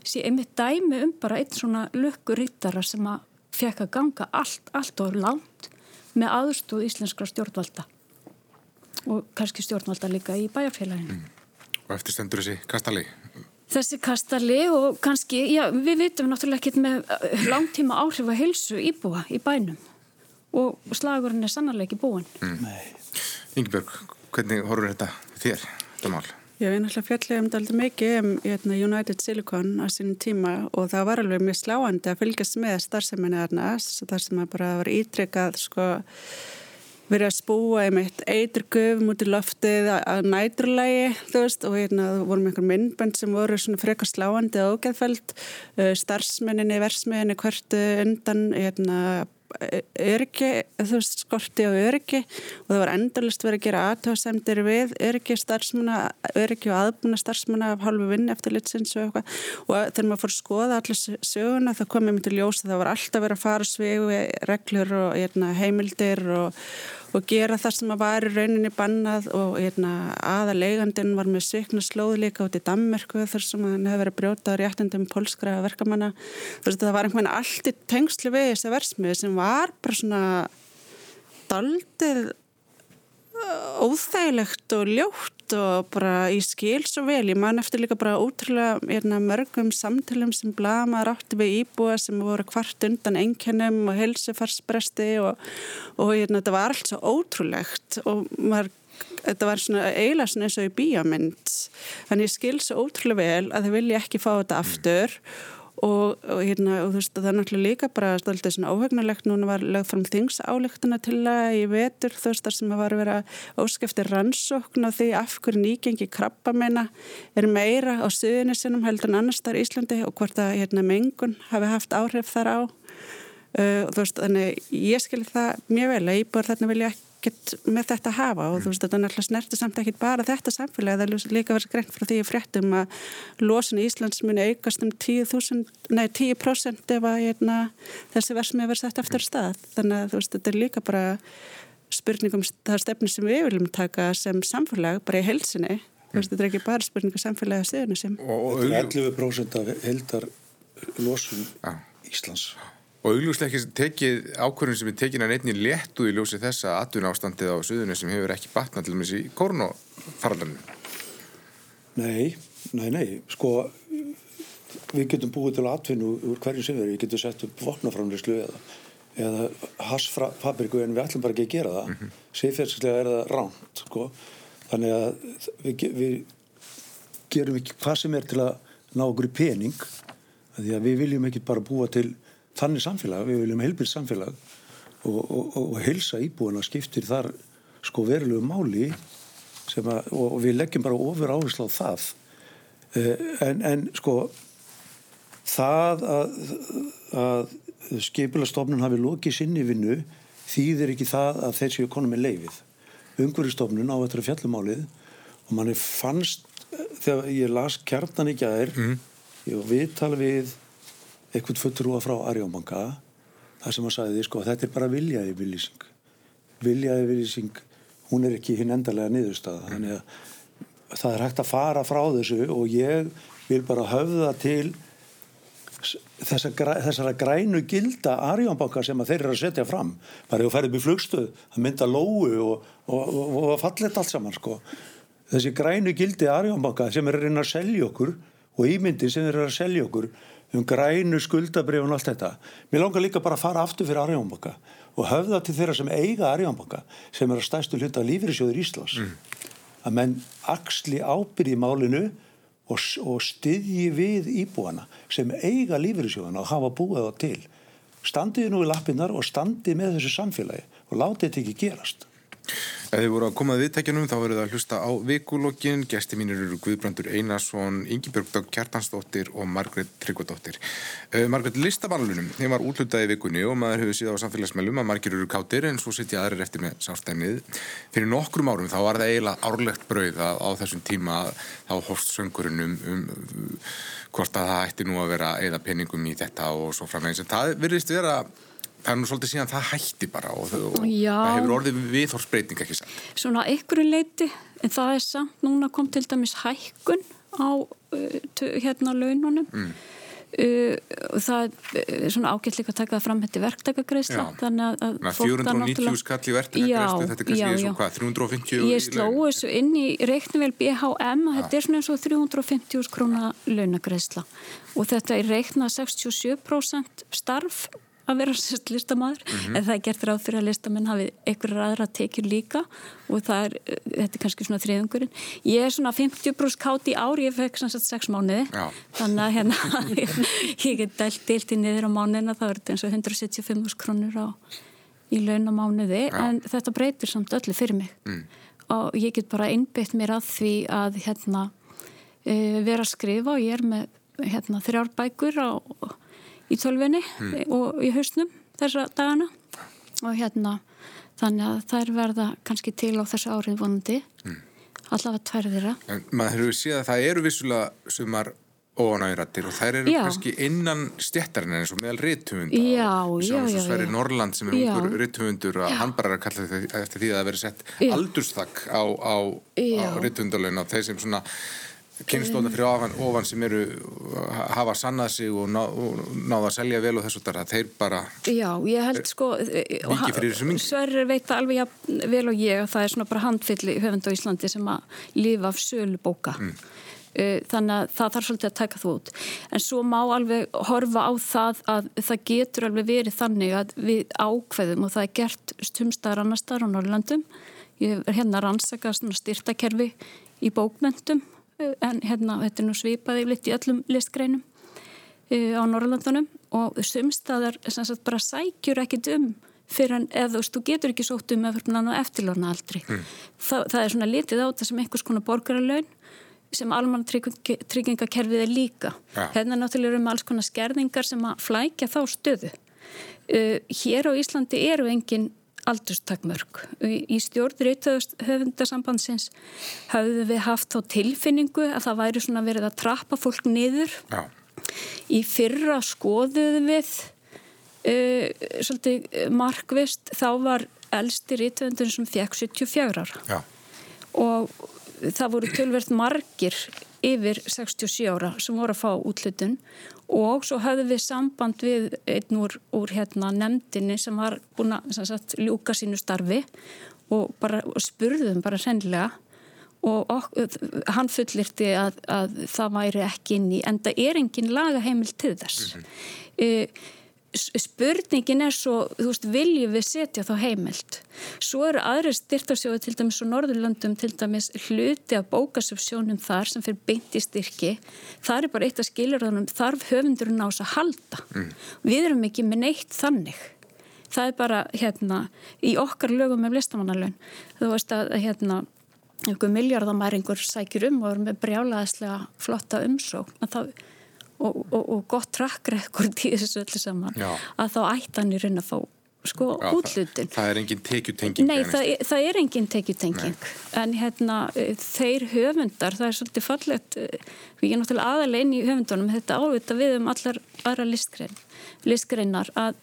sé einmitt dæmi um bara eitt svona lukkurítara sem að fekk að ganga allt, allt og langt með aðstóð íslenskra stjórnvalda og kannski stjórnvalda líka í bæjarfélaginu. Mm. Og eftir stendur þessi kastali? Þessi kastali og kannski, já við vitum náttúrulega ekki með langtíma áhrif að hilsu íbúa í bænum og slagurinn er sannarlega ekki búin. Mm. Ingebjörg, hvernig horfur þetta þér, þetta mál? Ég er náttúrulega fjallið um þetta mikið um hérna, United Silicon á sínum tíma og það var alveg mjög sláandi að fylgjast með starfseminni þarna þar sem það bara var ítrykkað sko verið að spúa einmitt eitur gufum út í loftið að næturlægi þú veist og hérna vorum einhver myndbönd sem voru svona frekar sláandi og ógeðfælt uh, starfsmenninni, versmiðinni hvertu undan hérna öryggi, þú veist, skorti á öryggi og það var endalist verið að gera aðtöðsendir við öryggi starfsmuna, öryggi og aðbúna starfsmuna af halvu vinn eftir litsins og eitthvað. Og þegar maður fór að skoða allir söguna það komið mér til ljós að það var alltaf verið að fara svegu reglur og hérna, heimildir og og gera það sem að var í rauninni bannað og hérna, aða leigandin var með svikna slóð líka út í Dammerku þar sem hann hefði verið brjótað réttindum polskra verkamanna. Það var einhvern veginn allt í tengslu við þessi versmið sem var bara svona daldið óþægilegt og ljótt og bara í skil svo vel. Ég man eftir líka bara ótrúlega hérna, mörgum samtölum sem blamaður átti við íbúa sem voru kvart undan enginnum og helsefarsbresti og, og hérna, þetta var allt svo ótrúlegt og maður, þetta var svona eiginlega svona eins og í bíamind. Þannig ég skil svo ótrúlega vel að þið vilja ekki fá þetta aftur og og, hérna, og þú veist það er náttúrulega líka bara stoltið svona óhegnulegt núna var lögð fram þingsálektuna til að í vetur þú veist þar sem að var að vera óskeftir rannsókn og því af hverju nýgengi krabba meina er meira á suðunisinum heldur en annars þar í Íslandi og hvort að hérna, mengun hafi haft áhrif þar á. Uh, og þú veist, þannig ég skil það mjög vel að íbúar þarna vilja ekkert með þetta hafa og þú veist, þetta náttúrulega snerti samt ekki bara þetta samfélagi, það er líka verið greint frá því fréttum að losin í Íslands muni aukast um 10%, nei 10% ef að hérna, þessi versmi verið sett eftir stað, þannig að þú veist, þetta er líka bara spurningum það stefni sem við viljum taka sem samfélag bara í helsinni Veist, þetta er ekki bara spurninga samfélagi að stöðuna sem er 11% af heldar losun ja. Íslands Og auglúslega ekki tekið ákvörðun sem er tekin að neittni léttu í ljósi þessa atun ástandið á söðunni sem hefur ekki batnað til þessi kórnofarlaninu Nei, nei, nei. Sko við getum búið til atvinnu úr hverjum sem við, við getum sett upp vopnaframlislu eða, eða hasfabriku en við ætlum bara ekki að gera það. Mm -hmm. séfjöldslega er það ránt sko. Þannig að við, við gerum ekki hvað sem er til að ná okkur í pening því að við viljum ekki bara búa til þannig samfélag, við viljum heilbils samfélag og, og, og heilsa íbúina skiptir þar sko verulegu máli að, og við leggjum bara ofur áherslu á það eh, en, en sko það að, að skipilastofnun hafi lokið sinni vinnu þýðir ekki það að þeir séu konum með leifið umhverjastofnun á þetta fjallumálið og manni fannst þegar ég las kjarnan í gæðir mm. og við tala við eitthvað fulltrúa frá Arjónbanka það sem að sagði sko þetta er bara viljaði viljýsing viljaði viljýsing hún er ekki hinn endarlega niðurstað mm. þannig að það er hægt að fara frá þessu og ég vil bara höfða til þessar, þessara grænu gilda Arjónbanka sem þeir eru að setja fram bara ef þú ferðið með flugstöð að mynda lóu og, og, og, og að fallet allt saman sko. þessi grænu gildi Arjónbanka sem eru að reyna að selja okkur og ímyndi sem eru að selja okkur um grænu skuldabrif og allt þetta mér langar líka bara að fara aftur fyrir Arjónbanka og höfða til þeirra sem eiga Arjónbanka sem eru að stæstu hluta lífriðsjóður Íslands mm. að menn axli ábyrði málinu og, og styðji við íbúana sem eiga lífeyrisjóðana og hafa búið það til. Standiði nú í lappinnar og standiði með þessu samfélagi og látið þetta ekki gerast. Ef þið voru að komað viðtækjanum þá verður það að hlusta á vikulokkin. Gæsti mínir eru Guðbrandur Einarsson, Ingi Björgdók Kjartansdóttir og Margret Tryggvadóttir. Uh, Margret, listavalunum, þeim var útlutaði vikunni og maður hefur síðan á samfélagsmeilum að margir eru kátir en svo sittja aðrir eftir með sástæmið. Fyrir nokkrum árum þá var það eiginlega árlegt brauð að á þessum tíma þá horfst söngurinn um, um hvort að það ætti nú að vera eða peningum í þetta og svo framvegins. En það virðist vera það er nú svolítið síðan það hætti bara og, og það hefur orðið viðhorsbreyting ekki samt. Svona ykkur leiti en það er samt, núna kom til dæmis hækkun á uh, hérna laununum. Mm. uh, það er svona ágætt líka að taka það fram þetta verktakagreisla þannig að 490 skall í verktakagreislu þetta er kannski eins og hvað, 350 Ég sló þessu inn í reiknivel BHM að þetta er svona eins og 350 krónar launagreisla og þetta er reiknað 67% starf að vera sérst listamæður mm -hmm. en það er gert ráð fyrir að listamenn hafi einhverjar aðra tekjur líka og það er, þetta er kannski svona þriðungurinn ég er svona 50% kátt í ári ég fekk svona 6 mánuði Já. þannig að hérna (laughs) ég get dælt deilt í niður á mánuðina það verður eins og 175 krónur á í laun á mánuði Já. en þetta breytir samt öllu fyrir mig mm. og ég get bara einbytt mér að því að hérna uh, vera að skrifa og ég er með hérna þrjár bækur á í tölvinni mm. og í hausnum þessa dagana. Og hérna þannig að þær verða kannski til á þessu árið vonandi. Mm. allavega tværðira En maður hefur séð að það eru vissulega sumar óanægiratir og þær eru já. kannski innan stjættarinn eins og meðal Já, já, já Sverri Norrland sem er ungur ritthumfundur og hann bara er að kalla þetta eftir því að það veri sett aldurstakk á, á, á ritthundalögin og þeir sem svona kynstóta fyrir ofan, ofan sem eru hafa sannað sig og, ná, og náða að selja vel og þessu þar að þeir bara Já, ég held sko Sverrir veit það alveg ja, vel og ég og það er svona bara handfylli höfund á Íslandi sem að lifa af sölubóka. Mm. þannig að það þarf svolítið að taka þú út. En svo má alveg horfa á það að það getur alveg verið þannig að við ákveðum og það er gert stumstaðar annar staðar á Norrlandum ég er hérna að rannsaka styrtakerfi í bókmyndum en hérna þetta er nú svipaði litt í öllum listgreinum uh, á Norrlandunum og sumstaðar sagt, bara sækjur ekkit um fyrir en eða þú getur ekki sótt um eftirlorna aldrei mm. Þa, það er svona litið á þetta sem einhvers konar borgaralaun sem almann tryggingakerfið er líka ja. hérna náttúrulega eru með alls konar skerðingar sem að flækja þá stöðu Uh, hér á Íslandi eru engin aldurstakmörk. Í stjórn reytöfundarsambandsins hafðu við haft þá tilfinningu að það væri svona verið að trappa fólk niður. Já. Í fyrra skoðuðu við uh, svolítið markvist þá var elsti reytöfundur sem fekk 74 ára. Já. Og það voru tölverð margir yfir 67 ára sem voru að fá útlutun og svo höfðum við samband við einn úr, úr hérna, nefndinni sem var búin að sagt, ljúka sínu starfi og, bara, og spurðum bara sennilega og ok, hann fullirti að, að það væri ekki inn í en það er engin lagaheimil til þess. Mm -hmm. uh, spurningin er svo, þú veist, viljum við setja þá heimilt. Svo eru aðri styrtarsjóði til dæmis og Norðurlandum til dæmis hluti af bókasöfsjónum þar sem fyrir beinti styrki. Það er bara eitt af skilurðanum, þarf höfundurinn ás að halda. Mm. Við erum ekki með neitt þannig. Það er bara, hérna, í okkar lögum með listamannalön. Þú veist að, hérna, einhver miljardamæringur sækir um og er með brjálaðislega flotta umsókn. Það og, og, og gott trakkrekord í þessu öllu saman Já. að þá ættan í raun að fá sko Já, útlutin. Það, það er engin tekjutenging. Nei, það, það er engin tekjutenging en hérna e, þeir höfundar, það er svolítið fallegt e, við erum náttúrulega aðalega inn í höfundunum þetta ávita við um allar aðra listgrein, listgreinar að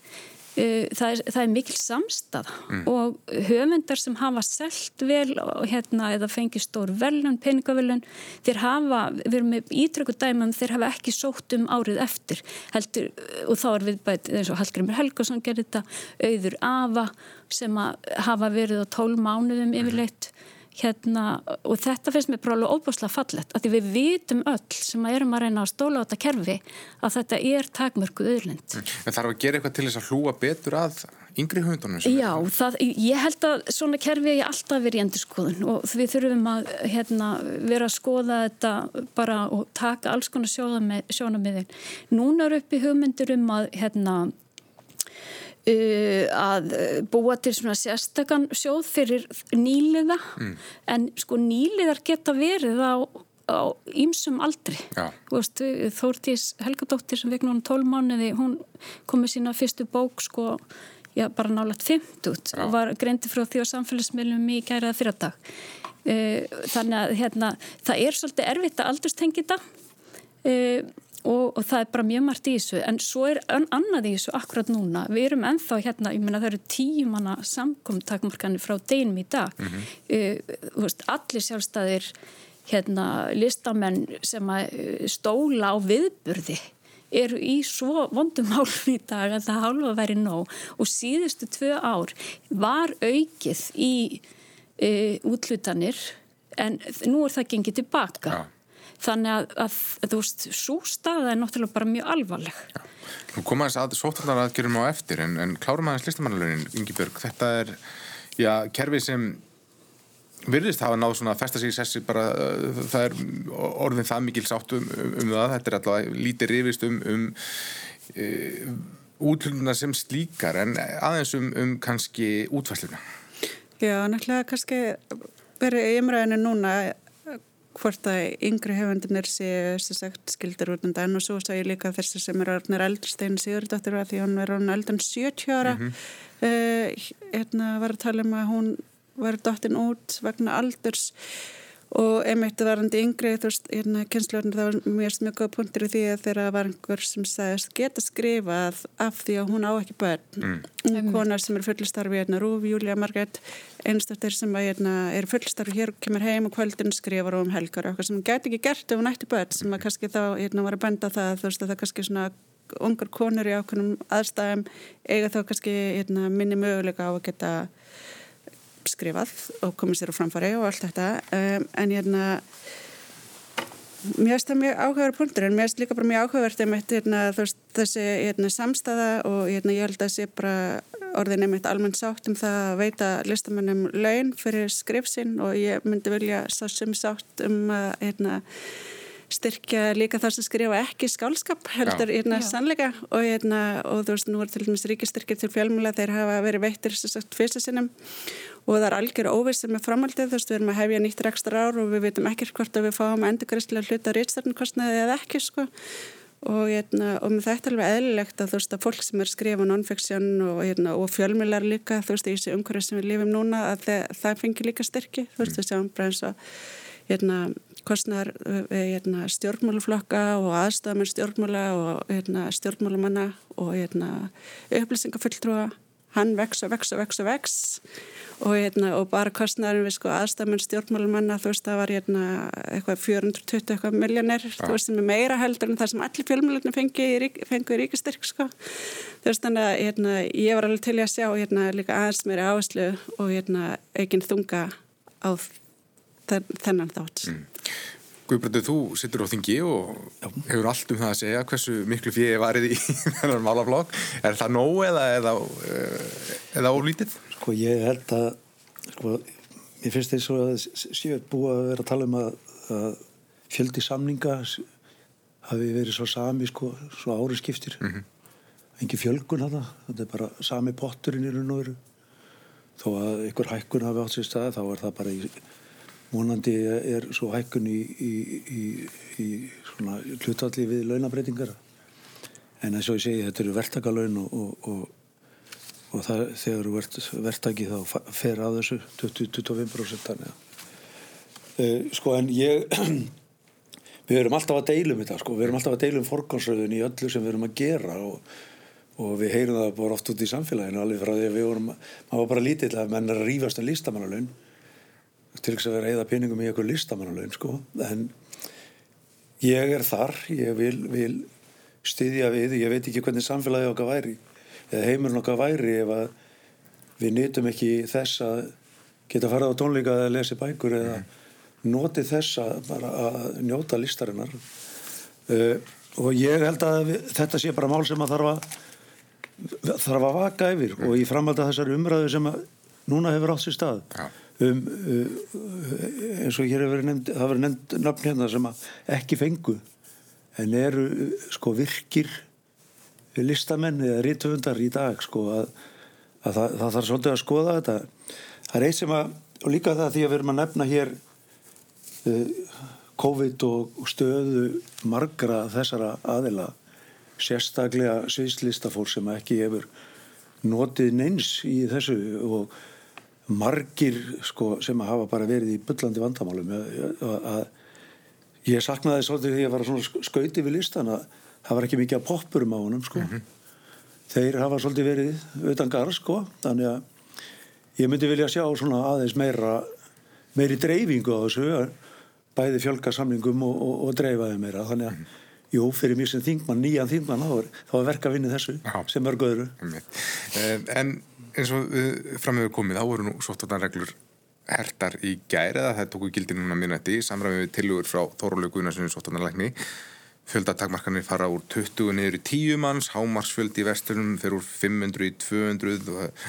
það er, það er mikil samstað mm. og höfundar sem hafa selt vel hérna, eða fengið stór velun, peningavelun þeir hafa, við erum með ítröku dæmum þeir hafa ekki sótt um árið eftir heldur, og þá er við bæt eins og Hallgrimur Helgason gerir þetta auður Ava sem hafa verið á tól mánuðum yfirleitt Hérna, og þetta finnst mér bara alveg óbúslega fallet að því við vitum öll sem að erum að reyna að stóla á þetta kerfi að þetta er takmörku öðlind. Mm. En þarf að gera eitthvað til þess að hlúa betur að yngri hundunum? Já, það, ég held að svona kerfi er alltaf verið í endur skoðun og við þurfum að hérna, vera að skoða þetta bara og taka alls konar sjónamiðin. Núna eru upp í hugmyndur um að hérna að búa til svona sérstakann sjóð fyrir nýliða. Mm. en sko nýliðar geta verið á, á ýmsum aldri. Veist, Þórtís Helgadóttir sem vegna hún 12 mánuði hún kom með sína fyrstu bók sko já, bara nálat 50 og var greindi frá því á samfélagsmiðlum í gæraða fyrardag uh, þannig að hérna, það er svolítið erfitt að aldurstengi þetta. Uh, og, og það er bara mjög margt í þessu. En svo er annað í þessu akkurat núna. Við erum enþá hérna, ég menna það eru tíu manna samkomtakmarkanir frá deginum í dag. Mm -hmm. uh, veist, allir sjálfstæðir hérna, listamenn sem að uh, stóla á viðburði eru í svo vondum hálfum í dag að það hálfa að veri nóg. Og síðustu tvö ár var aukið í uh, útlutanir en nú er það gengið tilbaka ja þannig að, að, að þú veist, svo staða er náttúrulega bara mjög alvarleg. Já. Nú koma þess að sótaldar aðgjörum á eftir en, en klárum aðeins listamannalögin Ingi Björg, þetta er já, kerfi sem virðist hafa náð svona að festa sig í sessi bara uh, það er orðin það mikil sátt um, um, um það, þetta er alltaf lítið rifist um, um uh, útlununa sem slíkar en aðeins um, um kannski útfæsluna Já, náttúrulega kannski verið í umræðinu núna hvort að yngri hefundinir séu skildar út undan. Og svo sá ég líka þessi sem er orðinir eldstein Sigurdóttir að því hún verður orðin eldan 70 ára. Mm -hmm. uh, hérna var að tala um að hún var dottin út vegna aldurs og einmitt varandi yngri þú veist, hérna kynsljóðin það var mjög mjög góð punktir í því að þeirra var einhver sem sagðist geta skrifað af því að hún á ekki börn mm. og konar sem er fullistarfi hérna Rúf, Júlia Margret einstaktir sem að, hérna, er fullistarfi hér kemur heim og kvöldin skrifar um helgar og eitthvað sem geti ekki gert ef hún ætti börn sem að kannski þá hérna, var að benda það þú veist að það kannski svona ungar konur í ákveðnum aðstæðum eiga þá kannski hérna, minni möguleika á að geta skrifað og komið sér á framfari og allt þetta. Um, en ég er að mér finnst það mjög áhugaverð punktur en mér finnst líka bara mjög áhugavert hérna, þessi hérna, samstæða og hérna, ég held að sé bara orðin nefnitt almennt sátt um það að veita listamennum laun fyrir skrifsinn og ég myndi vilja sá sem sátt um að hérna, styrkja líka þar sem skrifa ekki skálskap heldur hérna sannleika. Og, hérna, og þú veist nú er til dæmis ríkistyrkir til fjölmjöla þeir hafa verið veittir fyrsta sinnum. Og það er algjör óvist með framhaldið þú veist við erum að hefja nýtt rekstra ár og við veitum ekkert hvort að við fáum endurgræslega hluta rýtstarnarkostnaði eða ekki sko. Og, hérna, og með þetta er alveg eðlilegt að þú veist að fólk sem er skrifa non-fiction og, hérna, og fjölmilar líka þú veist í þessu umhverju sem við lifum núna að það, það fengi líka styrki. Þú veist við sjáum bara eins og hérna kostnar hérna, stjórnmáluflokka og aðstafamenn stjórnmála og hérna, stjórnmálumanna og hérna, upplýsingafulltrúa. Hann vex og vex og vex og vex. Og, hérna, og bara kostnæðin við sko aðstafmenn stjórnmálumanna þú veist það var hérna eitthvað 420 eitthvað miljónir ja. þú veist sem er meira heldur en það sem allir fjölmjölunum fengi, í ríkastyrk sko. Þú veist þannig að hérna, ég var alveg til að sjá líka aðeins meira áherslu og eigin þunga á þennan þátt mm. Guðbrandur, þú sittur á þingi og Já. hefur allt um það að segja hversu miklu fyrir varið í (laughs) þennan málaflokk. Er það nóg eða, eða, eða ólítið? Sko ég held að, sko, ég finnst eins og að séu búið að vera að tala um að, að fjöldi samninga hafi verið svo sami, sko, svo ári skiptir. Mm -hmm. Engi fjölgun að það, þetta er bara sami potturinn í raun og veru. Þó að ykkur hækkun hafi átt sér stað, þá er það bara í Mónandi er svo hækkun í, í, í, í hlutalli við launabreitingar en eins og ég segi þetta eru verktakalöun og, og, og, og það, þegar ert verktaki þá fer af þessu 20-25% þannig að uh, sko en ég (clears throat) við erum alltaf að deilum þetta sko, við erum alltaf að deilum forgánsröðun í öllu sem við erum að gera og við heyrum það bara oft út í samfélaginu alveg frá því að við vorum, maður var bara lítill að menn er að rífast en lístamannalaun til þess að vera heiða peningum í eitthvað listamannalaun sko. en ég er þar ég vil, vil styðja við ég veit ekki hvernig samfélagi okkar væri eða heimurinn okkar væri ef að við nýtum ekki þess að geta farið á tónleika eða lesi bækur eða noti þess að að njóta listarinnar uh, og ég held að við, þetta sé bara mál sem að þarf að þarf að vaka yfir mm. og ég framhaldi að þessari umræðu sem að núna hefur átt sér stað ja um, uh, eins og hér hefur verið nefnd, það verið nefnd nafn hérna sem ekki fengu en eru sko virkir listamenn eða rítöfundar í dag sko að, að það, það þarf svolítið að skoða þetta. Það er eitt sem að, og líka það því að við erum að nefna hér uh, COVID og stöðu margra þessara aðila sérstaklega sviðslistafólk sem ekki hefur notið neins í þessu og margir sko, sem hafa bara verið í byllandi vandamálum að ég saknaði svolítið því að ég var skauti við listan að það var ekki mikið að poppurum á honum sko. mm -hmm. þeir hafa svolítið verið utan gar sko. þannig að ég myndi vilja sjá aðeins meira meiri dreifingu á þessu bæði fjölgarsamlingum og, og, og dreifaði meira þannig að mm -hmm. Jú, fyrir mjög sem þingmann, nýjan þingmann þá er verka að vinna þessu Já. sem mörg öðru En eins og framöfu komið, þá voru nú sóttvartanreglur hertar í gæri eða það tóku gildi núna minnætti samræmið við tilugur frá Þórólu Guðnarssonu sóttvartanlegni fjöldatakmarkanir fara úr 20 niður í 10 manns hámarsfjöld í vestunum fyrir úr 500 í 200 og,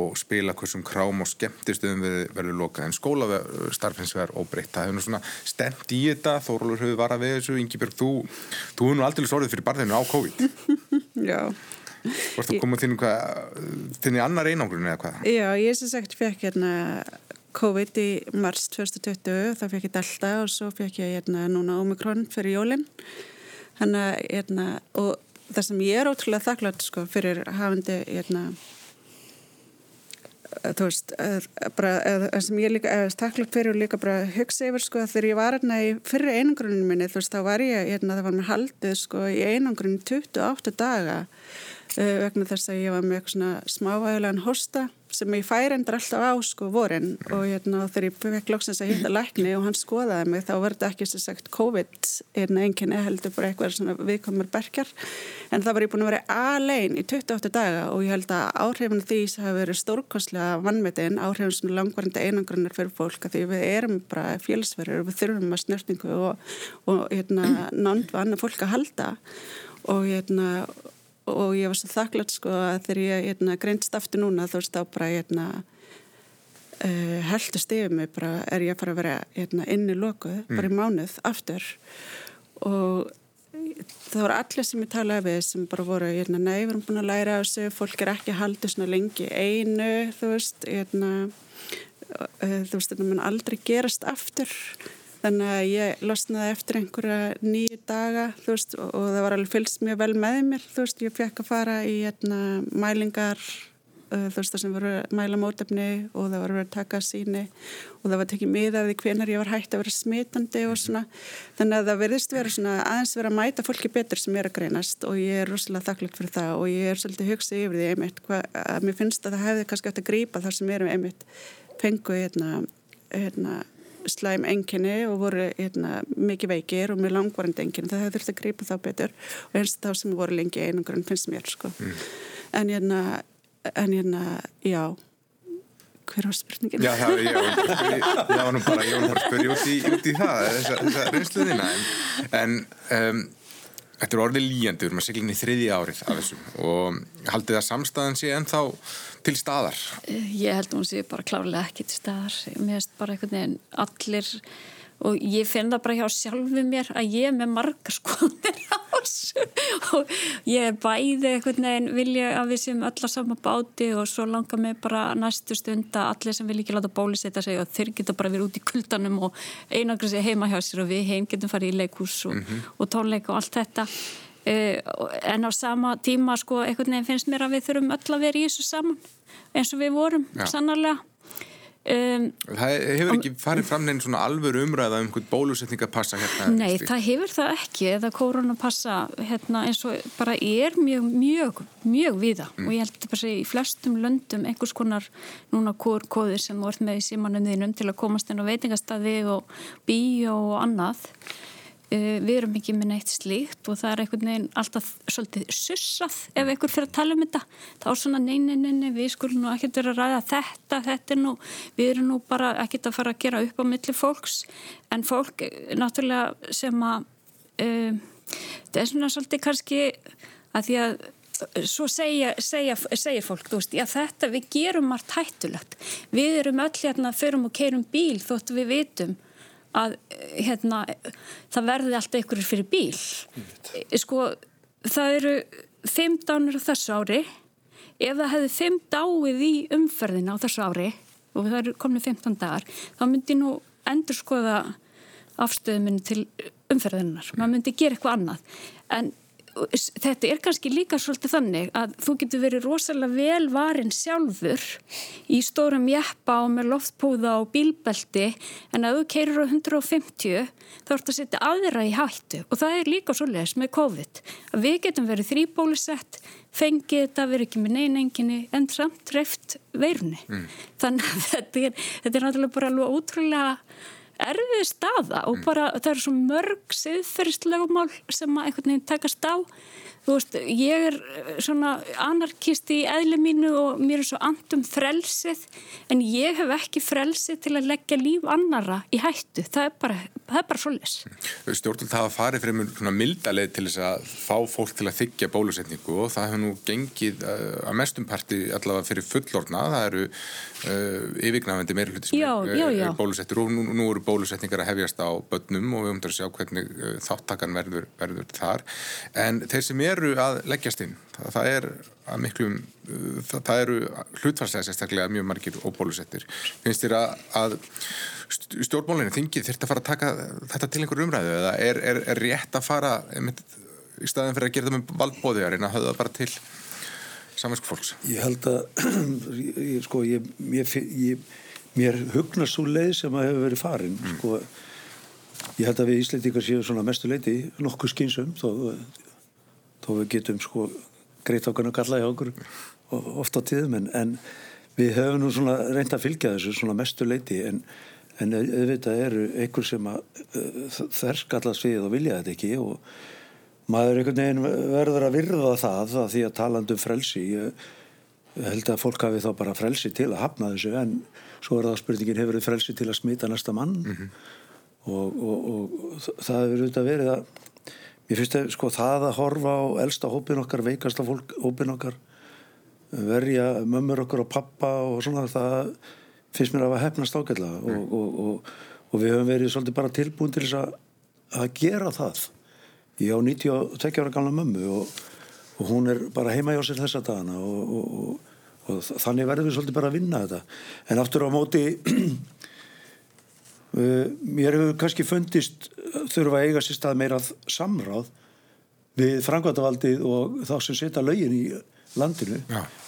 og spila hversum krám og skemmtistöðum verður lokað. En skólastarfins verður óbreytt. Það hefur nú svona stemt í þetta. Þórólur hefur varað við þessu. Ingi Björg, þú þú hefur nú aldrei svorðið fyrir barðinu á COVID. (laughs) Já Varst þú komið hvað, þínu annar einangrun eða hvað? Já, ég sem sagt fekk hérna COVID í mars 2020, þá fekk ég Delta og svo fekk ég hérna núna Omikron fyrir jólinn. Að hérna, og það sem ég er ótrúlega þakklátt sko fyrir hafandi hérna þú veist, bara það sem ég líka, eða takklátt fyrir og líka bara hugsa yfir sko þegar ég var hérna í fyrri einangruninu minni, þú veist, þá var ég hérna, það var mér haldið sko í einangruninu 28 daga Eh, vegna þess að ég var með eitthvað svona smávægulegan hosta sem ég fær endur alltaf á sko vorin. Og hérna þegar ég fekk lóksins að hitta lækni og hann skoðaði mig þá var þetta ekki sem sagt COVID en einnkynni heldur bara eitthvað svona viðkomur berkjar. En það var ég búin að vera alein í 28 daga og ég held að áhrifin því sem hafi verið stórkonslega vannmetinn áhrifin svona langvarandi einangrunnar fyrir fólk að því við erum bara félsverður og við þurfum að snörtingu og, og hérna (clears throat) nánd vann fólk að halda. Og hérna og ég var svo þakklátt sko að þegar ég hérna, greinst aftur núna þá stá bara hérna, uh, heldust yfir mig bara er ég að fara að vera hérna, inni lokuð, mm. bara í mánuð aftur og það voru allir sem ég talaði við sem bara voru, nei, við erum búin að læra þessu, fólk er ekki haldið svona lengi einu, þú veist, uh, þú veist, þetta mun aldrei gerast aftur þannig að ég losnaði eftir einhverja nýju daga veist, og, og það var alveg fylgst mjög vel með mér veist, ég fekk að fara í hérna, mælingar uh, veist, það sem voru mæla mótefni og það voru verið að taka síni og það var tekið miða við hvenar ég var hægt að vera smitandi og svona. Þannig að það verðist vera svona aðeins vera að mæta fólki betur sem er að greinast og ég er rosalega þakklátt fyrir það og ég er svolítið hugsið yfir því einmitt hva, að mér finnst að það hefði kannski átt að grípa þar sem erum einmitt fengu hérna, hérna slæm enginni og voru hérna, mikið veikir og mjög langvarandi enginni það hefur þurft að grípa þá betur og eins þá sem voru lengi einangrun finnst mér sko. mm. en hérna en hérna, já hver var spurningin? Já, það, ég, ég var nú bara, ég var nú bara að spyrja út í, út í það, þessa, þessa reynsluðina en, en um, þetta er orðið líjandi, við erum að segla inn í þriði árið af þessu og haldið að samstæðan sé ennþá til staðar? Ég held að hún sé bara klárlega ekki til staðar. Mér finnst bara einhvern veginn allir og ég finn það bara hjá sjálfu mér að ég er með margar skoðir á þessu. Og ég er bæði einhvern veginn vilja að við séum öll að sama báti og svo langar mig bara næstu stund að allir sem vil ekki láta bólisetta sig og þeir geta bara verið út í kuldanum og einangra sig heima hjá sér og við heim getum farið í leikús og, mm -hmm. og tónleika og allt þetta. Uh, en á sama tíma sko einhvern veginn finnst mér að við þurfum öll að vera í þessu saman eins og við vorum sannarlega um, Það hefur ekki farið fram neina svona alvöru umræða um einhvern bólusetningapassa hérna? Nei, það hefur það ekki eða koronapassa hérna, eins og bara er mjög, mjög mjög viða mm. og ég held að í flestum löndum einhvers konar núna kóður sem voru með í símanunðinum til að komast inn á veitingastadi og bíó og annað við erum ekki með neitt slíkt og það er einhvern veginn alltaf svolítið sussað ef einhver fyrir að tala um þetta. Þá er svona neini, neini, við skulum nú ekkert vera að ræða þetta, þetta er nú við erum nú bara ekkert að fara að gera upp á milli fólks. En fólk eh, náttúrulega sem að um, það er svona svolítið kannski að því að svo segja, segja, segja fólk veist, já, þetta við gerum margt hættulegt. Við erum öll hérna, förum og keirum bíl þótt við vitum að hérna, það verði alltaf einhverjir fyrir bíl. Mm. sko það eru fimm dánir á þessu ári. Ef það hefði fimm dáið í umferðina á þessu ári og það eru komin 15 dagar þá myndi nú endur skoða afstöðuminn til umferðinnar maður myndi gera eitthvað annað. En þetta er kannski líka svolítið þannig að þú getur verið rosalega vel varin sjálfur í stórum jeppa og með loftpúða og bílbelti en að þú keirir á 150 þá ert að setja aðra í hættu og það er líka svolítið með COVID að við getum verið þrýbólisett fengið þetta, verið ekki með neynenginni en samt treft veirunni mm. þannig að (laughs) þetta er, þetta er náttúrulega bara alveg ótrúlega erfið staða og mm. bara það eru svo mörg siðferðslegumál sem að einhvern veginn takast á þú veist, ég er eh, svona anarkist í eðli mínu og mér er svo andum frelsið en ég hef ekki frelsið til að leggja líf annara í hættu það er bara, það er bara solis Stjórnvöld það að farið fyrir mjög mildaleg til þess að fá fólk til að þykja bólusetningu og það hefur nú gengið uh, að mestumparti allavega fyrir fullorna það eru uh, yfirgnafendi meirfluti sem já, er, já, já. er bólusettur og nú, nú eru bólusetningar að hefjast á börnum og við til að sjá hvernig uh, þáttakan verður, verður þar. En þeir sem eru að leggjast inn það, það er að miklum það, það eru hlutvarslega sérstaklega mjög margir óbólusettir finnst þér að, að stjórnmálinu þingið þurft að fara að taka þetta til einhver umræðu eða er, er, er rétt að fara í staðin fyrir að gera það með valdbóðiðar en að hafa það bara til samansk fólks? Ég held að (clears throat) ég, sko, ég, ég, mér hugnar svo leið sem að hefur verið farin mm. sko, ég held að við Íslandíkar séum svona mestu leiti nokkuð skynsum þó, þó við getum sko greitt okkur að kalla í okkur ofta tíðum en, en við höfum nú svona reynd að fylgja þessu svona mestu leiti en, en auðvitað eru einhver sem að þær skallast við og vilja þetta ekki og maður einhvern veginn verður að virða það að því að talandu um frelsi ég held að fólk hafi þá bara frelsi til að hafna þessu en svo er það spurningin hefur þið frelsi til að smita næsta mann mm -hmm. og, og, og það hefur auðvitað verið að Mér finnst það sko það að horfa á elsta hópin okkar, veikasta fólk hópin okkar, verja mömmur okkar og pappa og svona það finnst mér að hafa hefnast ágætla mm. og, og, og, og við höfum verið svolítið bara tilbúin til þess að, að gera það. Ég á 92 ára gamla mömmu og hún er bara heima hjá sér þessa dagana og þannig verðum við svolítið bara að vinna þetta. En aftur á móti (clears throat) Uh, mér hefur kannski fundist þurfa að eiga sér stað meira samráð við frangvandavaldið og þá sem setja lögin í landinu.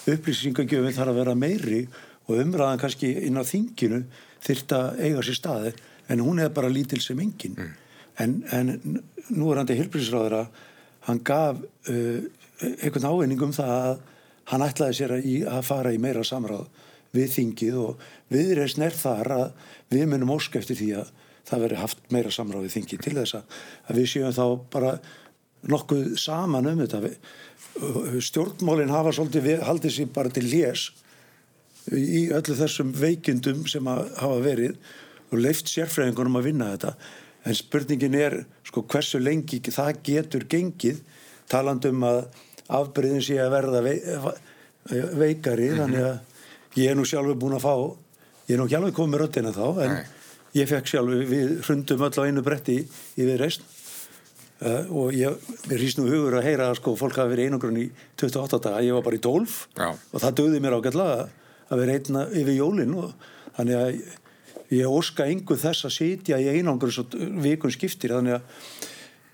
Upplýsingagjöfin þarf að vera meiri og umræðan kannski inn á þinginu þyrta eiga sér staði en hún er bara lítil sem engin. Mm. En, en nú er hann til hilbrísráður að hann gaf uh, einhvern ávinning um það að hann ætlaði sér að, í, að fara í meira samráð við þingið og viðreysn er þar að við munum ósk eftir því að það veri haft meira samráð við þingið til þess að við séum þá bara nokkuð saman um þetta. Stjórnmálinn hafa svolítið haldið sér bara til lés í öllu þessum veikindum sem hafa verið og leift sérfræðingunum að vinna þetta. En spurningin er sko hversu lengi það getur gengið talandum að afbreyðin sé að verða veikari mm -hmm. þannig að ég er nú sjálfur búin að fá ég er nú ekki alveg komið röndina þá en Nei. ég fekk sjálfur, við hrundum öll á einu bretti í við reist uh, og ég, mér hýst nú hugur að heyra að sko fólk hafi verið einangrun í 28 daga, ég var bara í 12 Já. og það döði mér ágætla að vera einna yfir jólin og þannig að ég óska yngu þess að sitja í einangrun svo vikun skiptir þannig að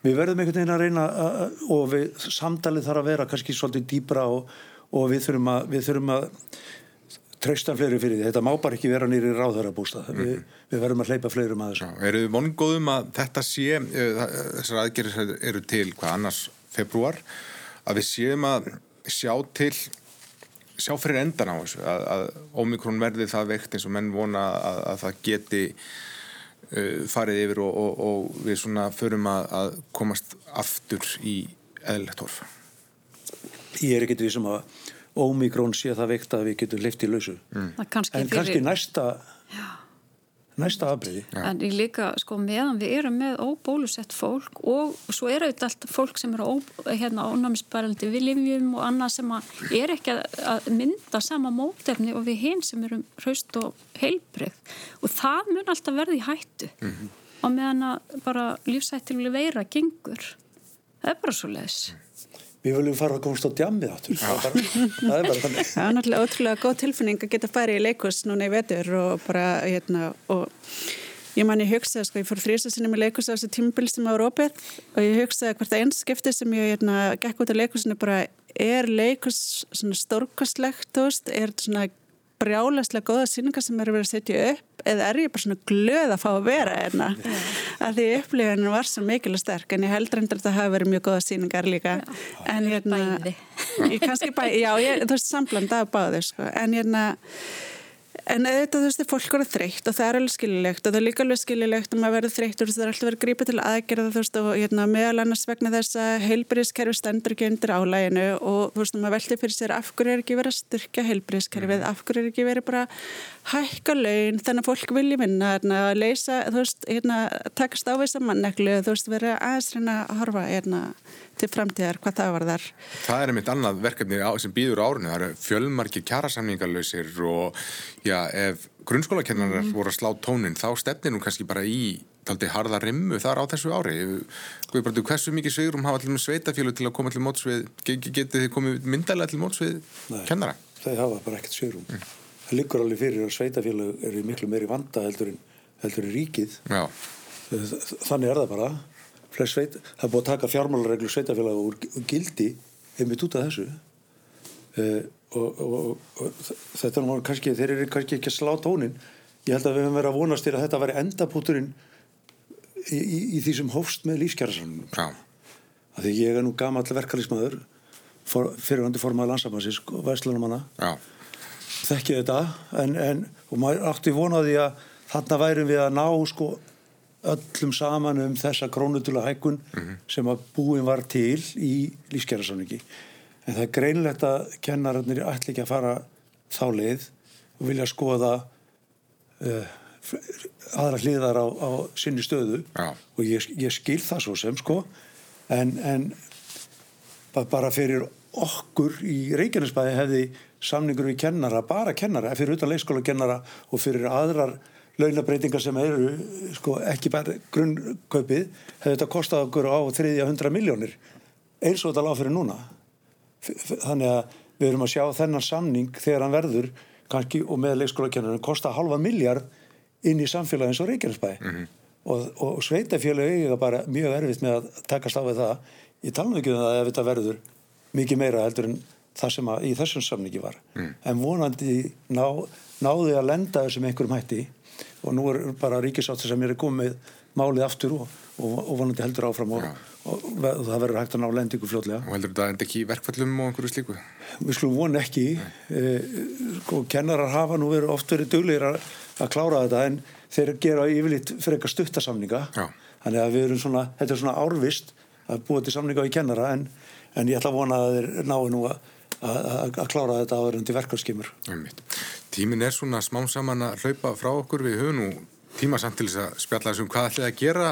við verðum einhvern veginn að reyna að, og við, samtalið þarf að vera kannski svolítið dýbra og, og við þurfum að, við þurfum að trösta fleiri fyrir því. Þetta má bara ekki vera nýri ráðhörabústa. Mm -hmm. við, við verðum að hleypa fleirum að þessu. Eru þið vongóðum að þetta sé, uh, þessar aðgerðir eru til hvað annars februar, að við séum að sjá til, sjá fyrir endan á þessu, að, að ómikrón verði það veikt eins og menn vona að, að það geti farið yfir og, og, og við svona förum að komast aftur í eðlilegt horfa. Ég er ekkert því sem að ómikrón sé það veikt að við getum lift í lausu mm. kannski en kannski fyrir... næsta Já. Næsta afbreyði en ég líka sko meðan við erum með óbólusett fólk og svo er auðvitað allt fólk sem eru hérna, ónámisbærandi við livjum og annað sem er ekki að mynda sama mótefni og við hinn sem erum hraust og heilbreyð og það mun alltaf verði í hættu. Mm -hmm. og meðan að bara lífsættilega veira gengur. Það er bara svo les við viljum fara að komast á djamið áttur það er bara þannig. Það er náttúrulega ótrúlega góð tilfinning að geta farið í leikus núna í vetur og bara hérna, og ég man ég hugsaði sko, ég fór þrýstasinni með leikus á þessu tímabil sem á Rópið og ég hugsaði hvert að einskipti sem ég hérna, gekk út af leikusinu bara er leikus svona stórkastlegt er svona brjálaslega góða síningar sem eru verið að setja upp eða er ég bara svona glöð að fá að vera hérna? Að því upplifunum var svo mikil og sterk en ég held reyndar að það hafi verið mjög góða síningar líka. Já, en hérna ég kannski bæði, já ég, þú veist samblanda af báðu sko. En hérna En auðvitað þú veist, fólk eru þreytt og það er alveg skililegt og það er líka alveg skililegt að maður verður þreytt og það er alltaf verið grípa til aðgerða þú veist og hérna, meðal annars vegna þess að heilbríðiskerfi stendur ekki undir álæginu og þú veist, maður veldi fyrir sér af hverju er ekki verið að styrka heilbríðiskerfið, af hverju er ekki verið bara hækka laun þannig að fólk vilja vinna, hérna, að leysa, þú veist, hérna, takast á þess að manneklu, þú veist, verið aðeins reyna að horfa hérna, til framtíðar, hvað það var þar. Það er einmitt annað verkefni sem býður árinu, það eru fjölmarki kjærasamningarlausir og já, ef grunnskólakennarar mm. voru að slá tónin, þá stefnir nú kannski bara í taldi harða rimmu þar á þessu ári. Guðbrandur, hversu mikið svigurum hafa allir með sveitafjölu til að koma til mótsvið, getið þið komið myndalega til mótsvið kennara? Nei, það hafa bara ekkert svigurum. Mm það liggur alveg fyrir að sveitafélag eru miklu meiri vanda heldur en, heldur en ríkið Já. þannig er það bara sveit, það er búið að taka fjármálareglu sveitafélag úr, gildi einmitt út af þessu. Uh, og, og, og þetta er kannski þeir eru kannski ekki að slá tónin ég held að við höfum verið að vonast til að þetta væri endapúturinn í, í, í því sem hófst með lífskjærasamnum því ég er nú gammal verkefælismæður fyrirhandi formaði landsamhansins og væslunumanna þekkið þetta en, en, og maður átti vonaði að þarna værum við að ná sko öllum saman um þessa krónutula hækkun mm -hmm. sem að búin var til í lífsgerðarsáningi en það er greinlegt að kennararnir ætla ekki að fara þá leið og vilja skoða uh, aðra hliðar á, á sinni stöðu ja. og ég, ég skil það svo sem sko en, en bara fyrir okkur í Reykjanesbæði hefði samningur við kennara, bara kennara, fyrir utan leikskóla kennara og fyrir aðrar launabreitingar sem eru sko, ekki bara grunnkaupið hefur þetta kostað okkur á 300 miljónir eins og þetta lág fyrir núna. Þannig að við erum að sjá þennan samning þegar hann verður kannski og með leikskóla kennara kosta halva miljard inn í samfélagi eins og Reykjanesbæ. Mm -hmm. og, og sveitafélagi er bara mjög erfitt með að takast á við það. Ég tala ekki um það ef þetta verður mikið meira heldur en það sem í þessum samningi var. Mm. en vonandi ná, náði að lenda þessum einhverjum hætti og nú er bara ríkisáttur sem er komið málið aftur og, og, og vonandi heldur áfram og, og það verður hægt að ná lendingu fljóðlega. Og heldur þetta enda ekki í verkfallum og einhverju slíku? Við skulum vona ekki e, sko, kennarar hafa nú verið oft verið döglegir að, að klára þetta en þeir gera yfirleitt fyrir eitthvað stuttasamninga þannig að við erum svona, þetta er svona árvist að búa til samninga í kennara en, en ég ætla að vona að þeir náu nú að að klára þetta áðurundi verkarskimur. Tímin er svona smám saman að hlaupa frá okkur. Við höfum nú tíma samt til þess að spjalla þessum hvað ætlið að gera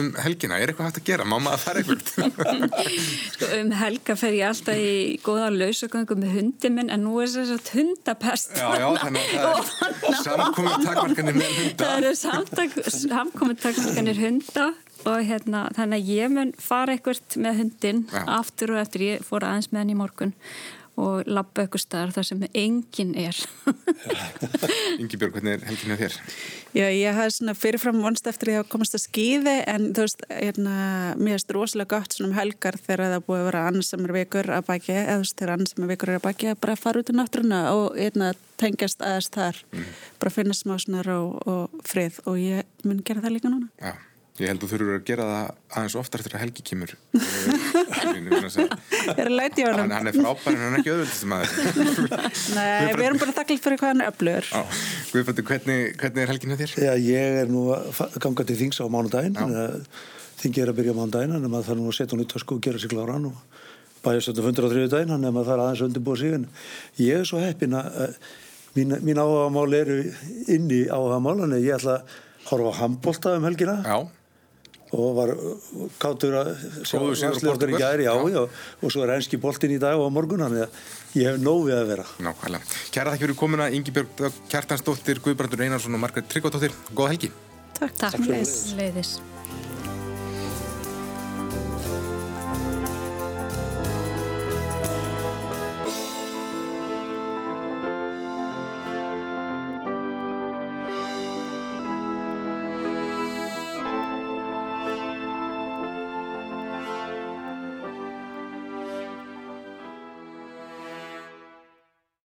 um helgina, er eitthvað hægt að gera? Maður að fara eitthvað? (laughs) Sko, um helga fer ég alltaf í góða lausagöngu með hundi minn en nú er þess að hundapest. Já, já, þannig að það er samkominn takmarkanir með hunda. Það eru samkominn takmarkanir hunda og hérna þannig að ég mun fara eitthvað með hundin já. aftur og eftir. Ég fór aðeins með hann í morgun og lappa ykkur staðar þar sem enginn er (laughs) Ingi Björg, hvernig er helginna þér? Já, ég hafði svona fyrirfram vonst eftir að ég hafa komast að skýði en þú veist, hérna, mér erst rosalega gott svona um helgar þegar það búið að vera ansamur vikur að baki, eða þú veist, þegar ansamur vikur er að baki að bara fara út í náttúruna og hérna, tengjast aðeins þar mm. bara finna smá svona ró og frið og ég mun gera það líka núna Já Ég held að þú þurfur að gera það aðeins oftar eftir að Helgi kemur Það er að læti á hann Hann er frábær en hann er ekki öðvöldistum aðeins (laughs) Nei, við erum bara þakklátt fyrir hvað hann er öflugur Guðfjöldur, hvernig, hvernig er Helgin að þér? Já, ég er nú gangað til þings á mánudaginn. Þingi er að byrja mánudaginn en maður þarf nú að setja hún að sko og gera sig klára og bæja stöndum fundur á þriðu daginn en maður þarf aðeins undirbúa sig en ég er svo heppin að mín, mín áhagamál eru inni áhagamál en ég ætla að horfa á handbólta um helgina. Já og var káttur að sjóðsliðar í gæri á og, og svo er enski boltin í dag og á morgun þannig að ég hef nófið að vera. Nákvæmlega. Kæra þakk fyrir komuna Ingi Björg Kjartansdóttir, Guðbrandur Einarsson og Margret Tryggvardóttir Góða helgi. Takk, Takk, Takk leiðis